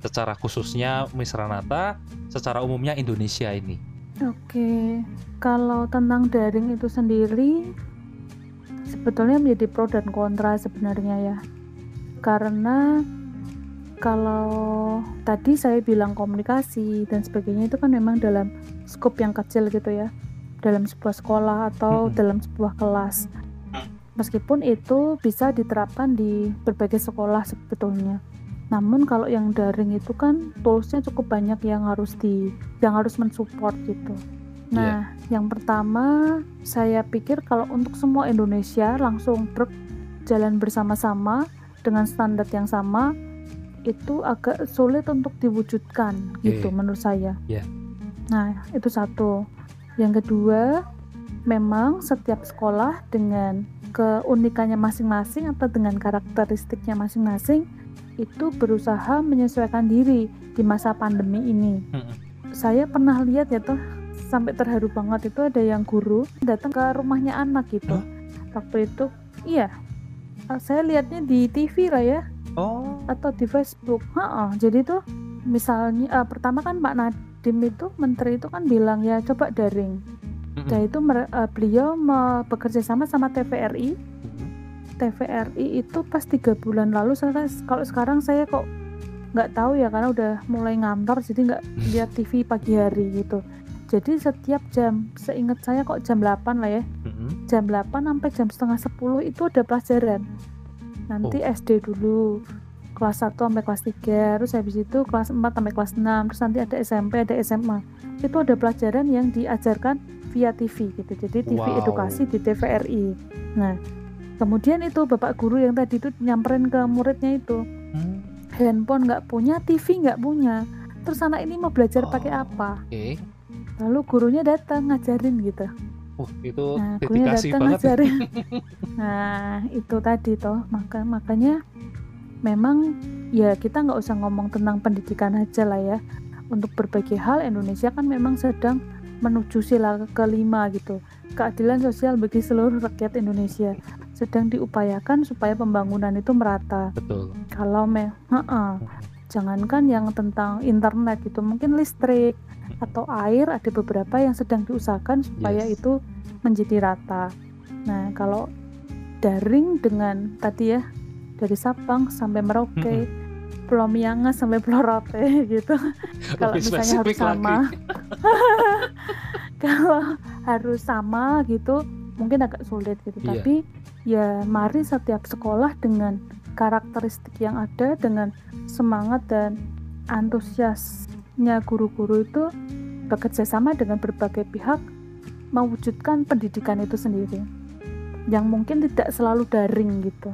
secara khususnya Miss Ranata secara umumnya Indonesia ini Oke, kalau tentang daring itu sendiri sebetulnya menjadi pro dan kontra sebenarnya ya. Karena kalau tadi saya bilang komunikasi dan sebagainya itu kan memang dalam skop yang kecil gitu ya. Dalam sebuah sekolah atau Mm-mm. dalam sebuah kelas. Meskipun itu bisa diterapkan di berbagai sekolah sebetulnya. Namun kalau yang daring itu kan toolsnya cukup banyak yang harus di yang harus mensupport gitu. Nah, yang pertama saya pikir kalau untuk semua Indonesia langsung truk jalan bersama-sama dengan standar yang sama itu agak sulit untuk diwujudkan gitu Oke. menurut saya. Iya. Nah, itu satu. Yang kedua, memang setiap sekolah dengan keunikannya masing-masing atau dengan karakteristiknya masing-masing itu berusaha menyesuaikan diri di masa pandemi ini. Saya pernah lihat ya tuh sampai terharu banget itu ada yang guru datang ke rumahnya anak gitu. Hah? Waktu itu iya. Eh, Saya lihatnya di TV lah ya oh. Atau di Facebook. Ha jadi tuh misalnya eh, pertama kan Pak Nadiem itu menteri itu kan bilang ya coba daring. Dan itu eh, beliau bekerja sama sama TVRI. TVRI itu pas tiga bulan lalu saya kalau sekarang saya kok nggak tahu ya karena udah mulai ngantor jadi nggak lihat TV pagi hari gitu. Jadi setiap jam seingat saya kok jam 8 lah ya. Jam 8 sampai jam setengah 10 itu ada pelajaran nanti Oh. SD dulu kelas 1 sampai kelas 3 terus habis itu kelas 4 sampai kelas 6 terus nanti ada SMP ada SMA itu ada pelajaran yang diajarkan via TV gitu jadi TV Wow. edukasi di TVRI nah kemudian itu bapak guru yang tadi itu nyamperin ke muridnya itu Hmm, handphone nggak punya TV nggak punya terus anak ini mau belajar pakai Oh. apa oke lalu gurunya datang ngajarin gitu uh itu Nah, gurunya dedikasi banget ya. ngajarin. nah, itu tadi toh. Maka makanya memang ya kita nggak usah ngomong tentang pendidikan aja lah ya. Untuk berbagai hal Indonesia kan memang sedang menuju sila kelima gitu. Keadilan sosial bagi seluruh rakyat Indonesia sedang diupayakan supaya pembangunan itu merata. betul Kalau me, Heeh. jangankan yang tentang internet gitu, mungkin listrik atau air ada beberapa yang sedang diusahakan supaya Yes. itu menjadi rata. Nah, kalau daring dengan tadi ya dari Sabang sampai Merauke, Pulau Miangas sampai Pulau Rote gitu. kalau misalnya harus sama, kalau harus sama gitu, mungkin agak sulit gitu. Iya. Tapi ya mari setiap sekolah dengan karakteristik yang ada, dengan semangat dan antusiasnya guru-guru itu bekerja sama dengan berbagai pihak mewujudkan pendidikan itu sendiri. Yang mungkin tidak selalu daring gitu.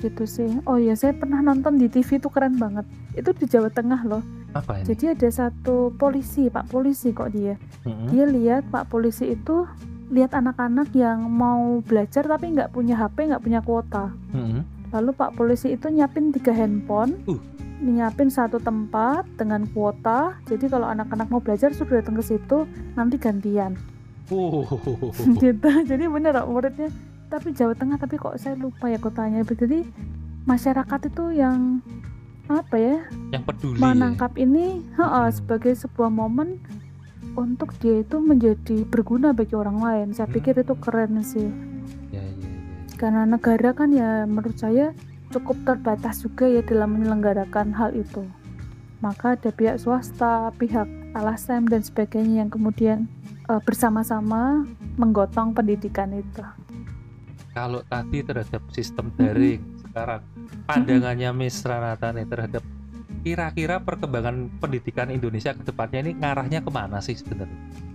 Gitu sih. Oh ya saya pernah nonton di TV itu keren banget. Itu di Jawa Tengah loh. Apa ini? Jadi ada satu polisi pak polisi kok dia. Mm-mm. dia lihat pak polisi itu lihat anak-anak yang mau belajar tapi nggak punya HP nggak punya kuota. Mm-mm. Lalu pak polisi itu nyiapin tiga handphone Uh. nyiapin satu tempat dengan kuota jadi kalau anak-anak mau belajar sudah datang ke situ nanti gantian Uh. gitu jadi bener kok muridnya tapi Jawa Tengah tapi kok saya lupa ya kotanya jadi masyarakat itu yang apa ya yang peduli ya. menangkap ini heeh, Hmm. sebagai sebuah momen untuk dia itu menjadi berguna bagi orang lain saya Hmm. pikir itu keren sih. Karena negara kan ya menurut saya cukup terbatas juga ya dalam menyelenggarakan hal itu. Maka ada pihak swasta pihak LSM dan sebagainya yang kemudian eh, bersama-sama menggotong pendidikan itu. Kalau tadi terhadap sistem daring sekarang pandangannya Miss Ranata nih terhadap kira-kira perkembangan pendidikan Indonesia ke depannya ini ngarahnya ke mana sih sebenarnya?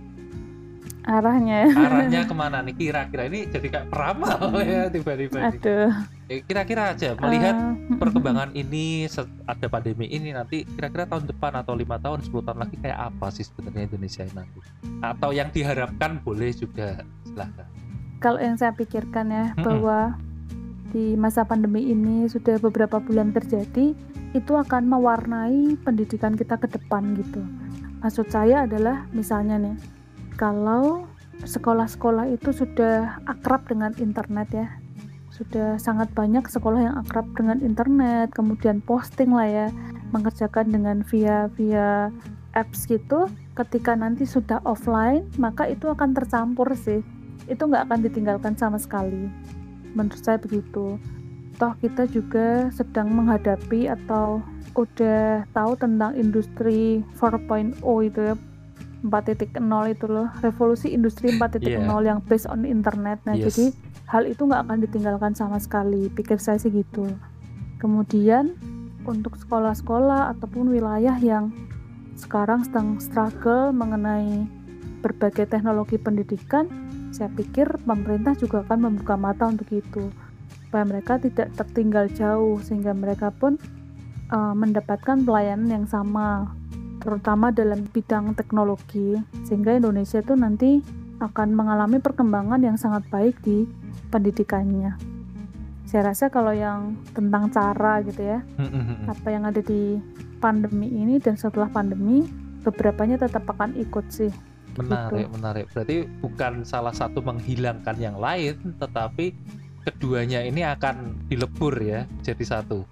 Arahnya. Arahnya ke mana nih? Kira-kira ini jadi kayak peramal ya tiba-tiba. aduh. Eh, Kira-kira aja melihat eh, perkembangan ini ada pandemi ini nanti kira-kira tahun depan atau lima tahun 10 tahun lagi kayak apa sih sebenarnya Indonesia ini nanti? Atau yang diharapkan boleh juga silahkan. Kalau yang saya pikirkan ya Mm-mm. bahwa di masa pandemi ini sudah beberapa bulan terjadi itu akan mewarnai pendidikan kita ke depan gitu. Maksud saya adalah misalnya nih kalau sekolah-sekolah itu sudah akrab dengan internet ya. Sudah sangat banyak sekolah yang akrab dengan internet, kemudian posting lah ya, mengerjakan dengan via via apps gitu. Ketika nanti sudah offline, maka itu akan tercampur sih itu nggak akan ditinggalkan sama sekali. Menurut saya begitu. Toh kita juga sedang menghadapi atau udah tahu tentang industri 4.0 itu ya 4.0 itu loh. Revolusi industri 4.0 yang based on internet. Nah Yes. jadi hal itu nggak akan ditinggalkan sama sekali. Pikir saya sih gitu. Kemudian untuk sekolah-sekolah ataupun wilayah yang sekarang sedang struggle mengenai berbagai teknologi pendidikan saya pikir pemerintah juga akan membuka mata untuk itu. Supaya mereka tidak tertinggal jauh sehingga mereka pun uh, mendapatkan pelayanan yang sama terutama dalam bidang teknologi sehingga Indonesia itu nanti akan mengalami perkembangan yang sangat baik di pendidikannya. Saya rasa kalau yang tentang cara gitu ya Hmm, apa yang ada di pandemi ini dan setelah pandemi beberapanya tetap akan ikut sih. Menarik menarik. Berarti bukan salah satu menghilangkan yang lain tetapi keduanya ini akan dilebur ya jadi satu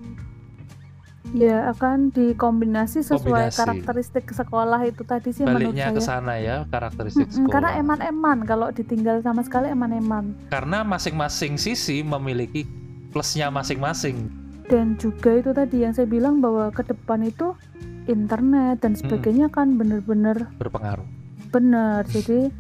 Ya akan dikombinasi sesuai Kombinasi. karakteristik sekolah itu tadi sih menurut baliknya ke saya. sana ya karakteristik sekolah karena eman-eman kalau ditinggal sama sekali eman-eman. Karena masing-masing sisi memiliki plusnya masing-masing. Dan juga itu tadi yang saya bilang bahwa ke depan itu internet dan sebagainya kan bener-bener berpengaruh. Bener jadi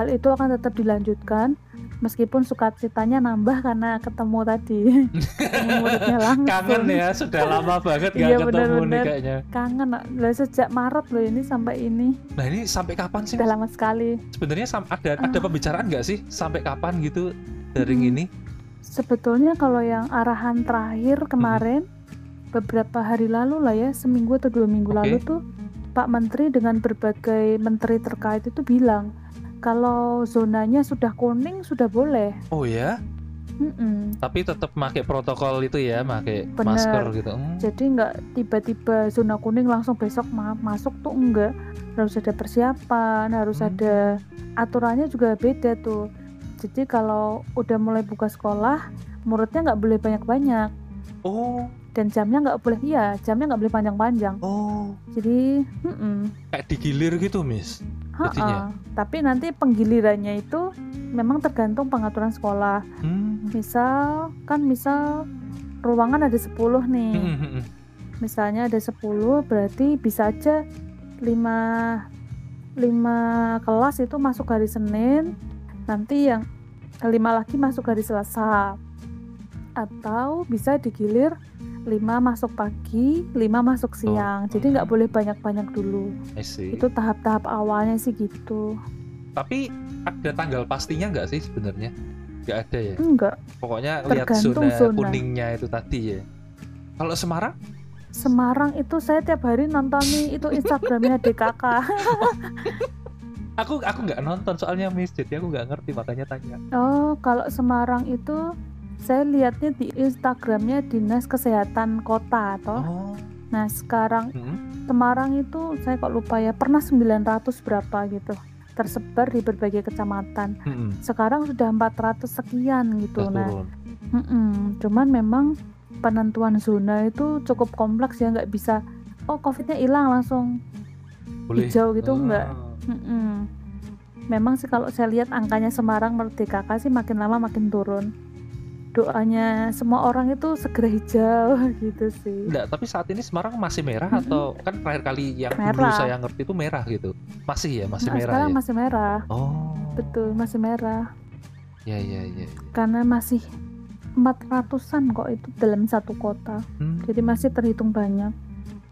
hal itu akan tetap dilanjutkan meskipun sukacitanya nambah karena ketemu tadi. Muridnya langsung. Kangen ya sudah lama banget gak Iya, ketemu nih bener-bener. kayaknya. Kangen. Lah sejak Maret loh ini sampai ini. Nah ini sampai kapan sih? Sudah lama sekali. Sebenarnya ada ada Ah. pembicaraan nggak sih sampai kapan gitu daring Hmm. ini? Sebetulnya kalau yang arahan terakhir kemarin beberapa hari lalu lah ya seminggu atau dua minggu Oke. lalu tuh Pak Menteri dengan berbagai menteri terkait itu bilang kalau zonanya sudah kuning sudah boleh. oh ya Mm-mm. tapi tetap pakai protokol itu ya pakai masker gitu Hmm. Jadi nggak tiba-tiba zona kuning langsung besok ma- masuk tuh enggak. Harus ada persiapan, harus Hmm. ada aturannya juga beda tuh. Jadi kalau udah mulai buka sekolah, muridnya nggak boleh banyak-banyak oh dan jamnya nggak boleh iya jamnya nggak boleh panjang-panjang. oh Jadi, mm-mm. kayak digilir gitu miss Ha-ha. Jadinya? Tapi nanti penggilirannya itu memang tergantung pengaturan sekolah. hmm. Misal kan misal ruangan ada 10 nih. Hmm, hmm, hmm. Misalnya ada 10 berarti bisa aja 5 5 kelas itu masuk hari Senin. Nanti yang 5 lagi masuk hari Selasa. Atau bisa digilir 5 masuk pagi, 5 masuk siang. Jadi nggak Hmm. boleh banyak-banyak dulu. Itu tahap-tahap awalnya sih gitu. tapi ada tanggal pastinya nggak sih sebenarnya nggak ada ya Enggak. pokoknya lihat zona, zona. kuningnya itu tadi ya kalau Semarang Semarang itu saya tiap hari nonton nih itu Instagramnya DKK. aku aku nggak nonton soalnya miss jadi aku nggak ngerti makanya tanya Oh, kalau Semarang itu saya lihatnya di Instagramnya Dinas Kesehatan Kota toh. oh Nah, sekarang hmm. Semarang itu saya kok lupa ya, pernah 900 berapa gitu. Tersebar di berbagai kecamatan. Hmm. Sekarang sudah 400 sekian gitu. Udah Nah, turun mm-mm. cuman memang penentuan zona itu cukup kompleks ya, nggak bisa oh COVID-nya hilang langsung boleh hijau gitu Ah. enggak. Mm-mm. Memang sih kalau saya lihat angkanya Semarang DKK sih makin lama makin turun. Doanya semua orang itu segera hijau gitu sih. Enggak, tapi saat ini Semarang masih merah atau kan terakhir kali yang dulu Merah. saya ngerti itu merah gitu. Masih ya, masih Nah, merah sekarang ya. masih merah. Oh. Betul, masih merah. Ya ya ya. Karena masih 400-an kok itu dalam satu kota. Hmm, Jadi masih terhitung banyak.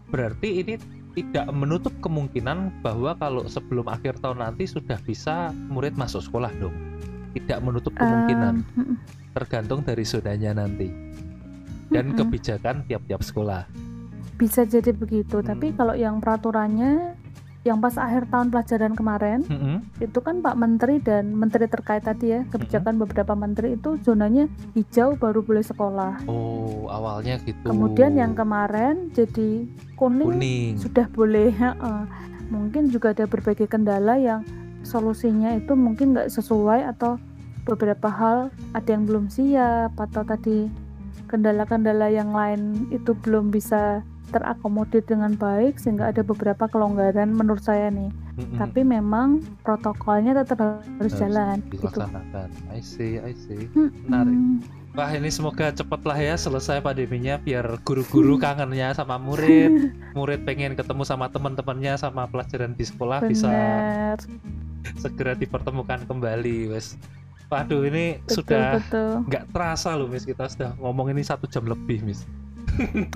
berarti ini tidak menutup kemungkinan bahwa kalau sebelum akhir tahun nanti sudah bisa murid masuk sekolah dong. Tidak menutup kemungkinan, Em, mm-mm, tergantung dari zonanya nanti dan mm-mm. kebijakan tiap-tiap sekolah. bisa jadi begitu. Tapi Hmm. kalau yang peraturannya yang pas akhir tahun pelajaran kemarin Mm-mm. itu kan Pak Menteri dan Menteri terkait tadi ya kebijakan beberapa menteri itu zonanya hijau baru boleh sekolah. Oh, awalnya gitu. Kemudian yang kemarin jadi kuning, kuning. sudah boleh. Mungkin juga ada berbagai kendala yang solusinya itu mungkin nggak sesuai atau beberapa hal ada yang belum siap atau tadi kendala-kendala yang lain itu belum bisa terakomodir dengan baik sehingga ada beberapa kelonggaran menurut saya nih. Mm-mm. Tapi memang protokolnya tetap harus Harus jalan gitu. dilaksanakan. I see, I see. Hmm, Menarik. Wah ini semoga cepatlah ya selesai pandeminya biar guru-guru kangennya sama murid, murid pengen ketemu sama teman-temannya sama pelajaran di sekolah bisa Benar. segera dipertemukan kembali, wes. Waduh ini Betul sudah nggak terasa loh, Miss kita sudah ngomong ini satu jam lebih, Miss.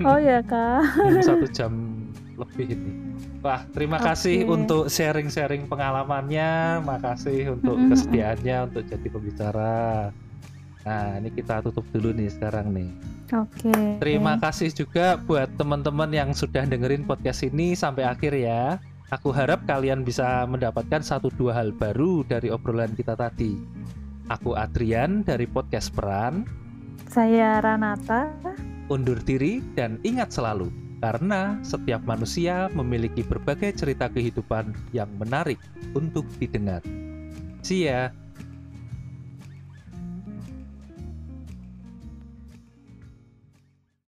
Oh ya kak. Satu jam lebih ini. Wah terima kasih Oke. untuk sharing-sharing pengalamannya, makasih untuk kesediaannya untuk jadi pembicara. Nah ini kita tutup dulu nih sekarang nih. Oke. Terima kasih juga buat teman-teman yang sudah dengerin podcast ini sampai akhir ya. Aku harap kalian bisa mendapatkan satu dua hal baru dari obrolan kita tadi. Aku Adrian dari podcast Peran, Saya Ranata. undur diri dan ingat selalu, karena setiap manusia memiliki berbagai cerita kehidupan yang menarik untuk didengar. See ya!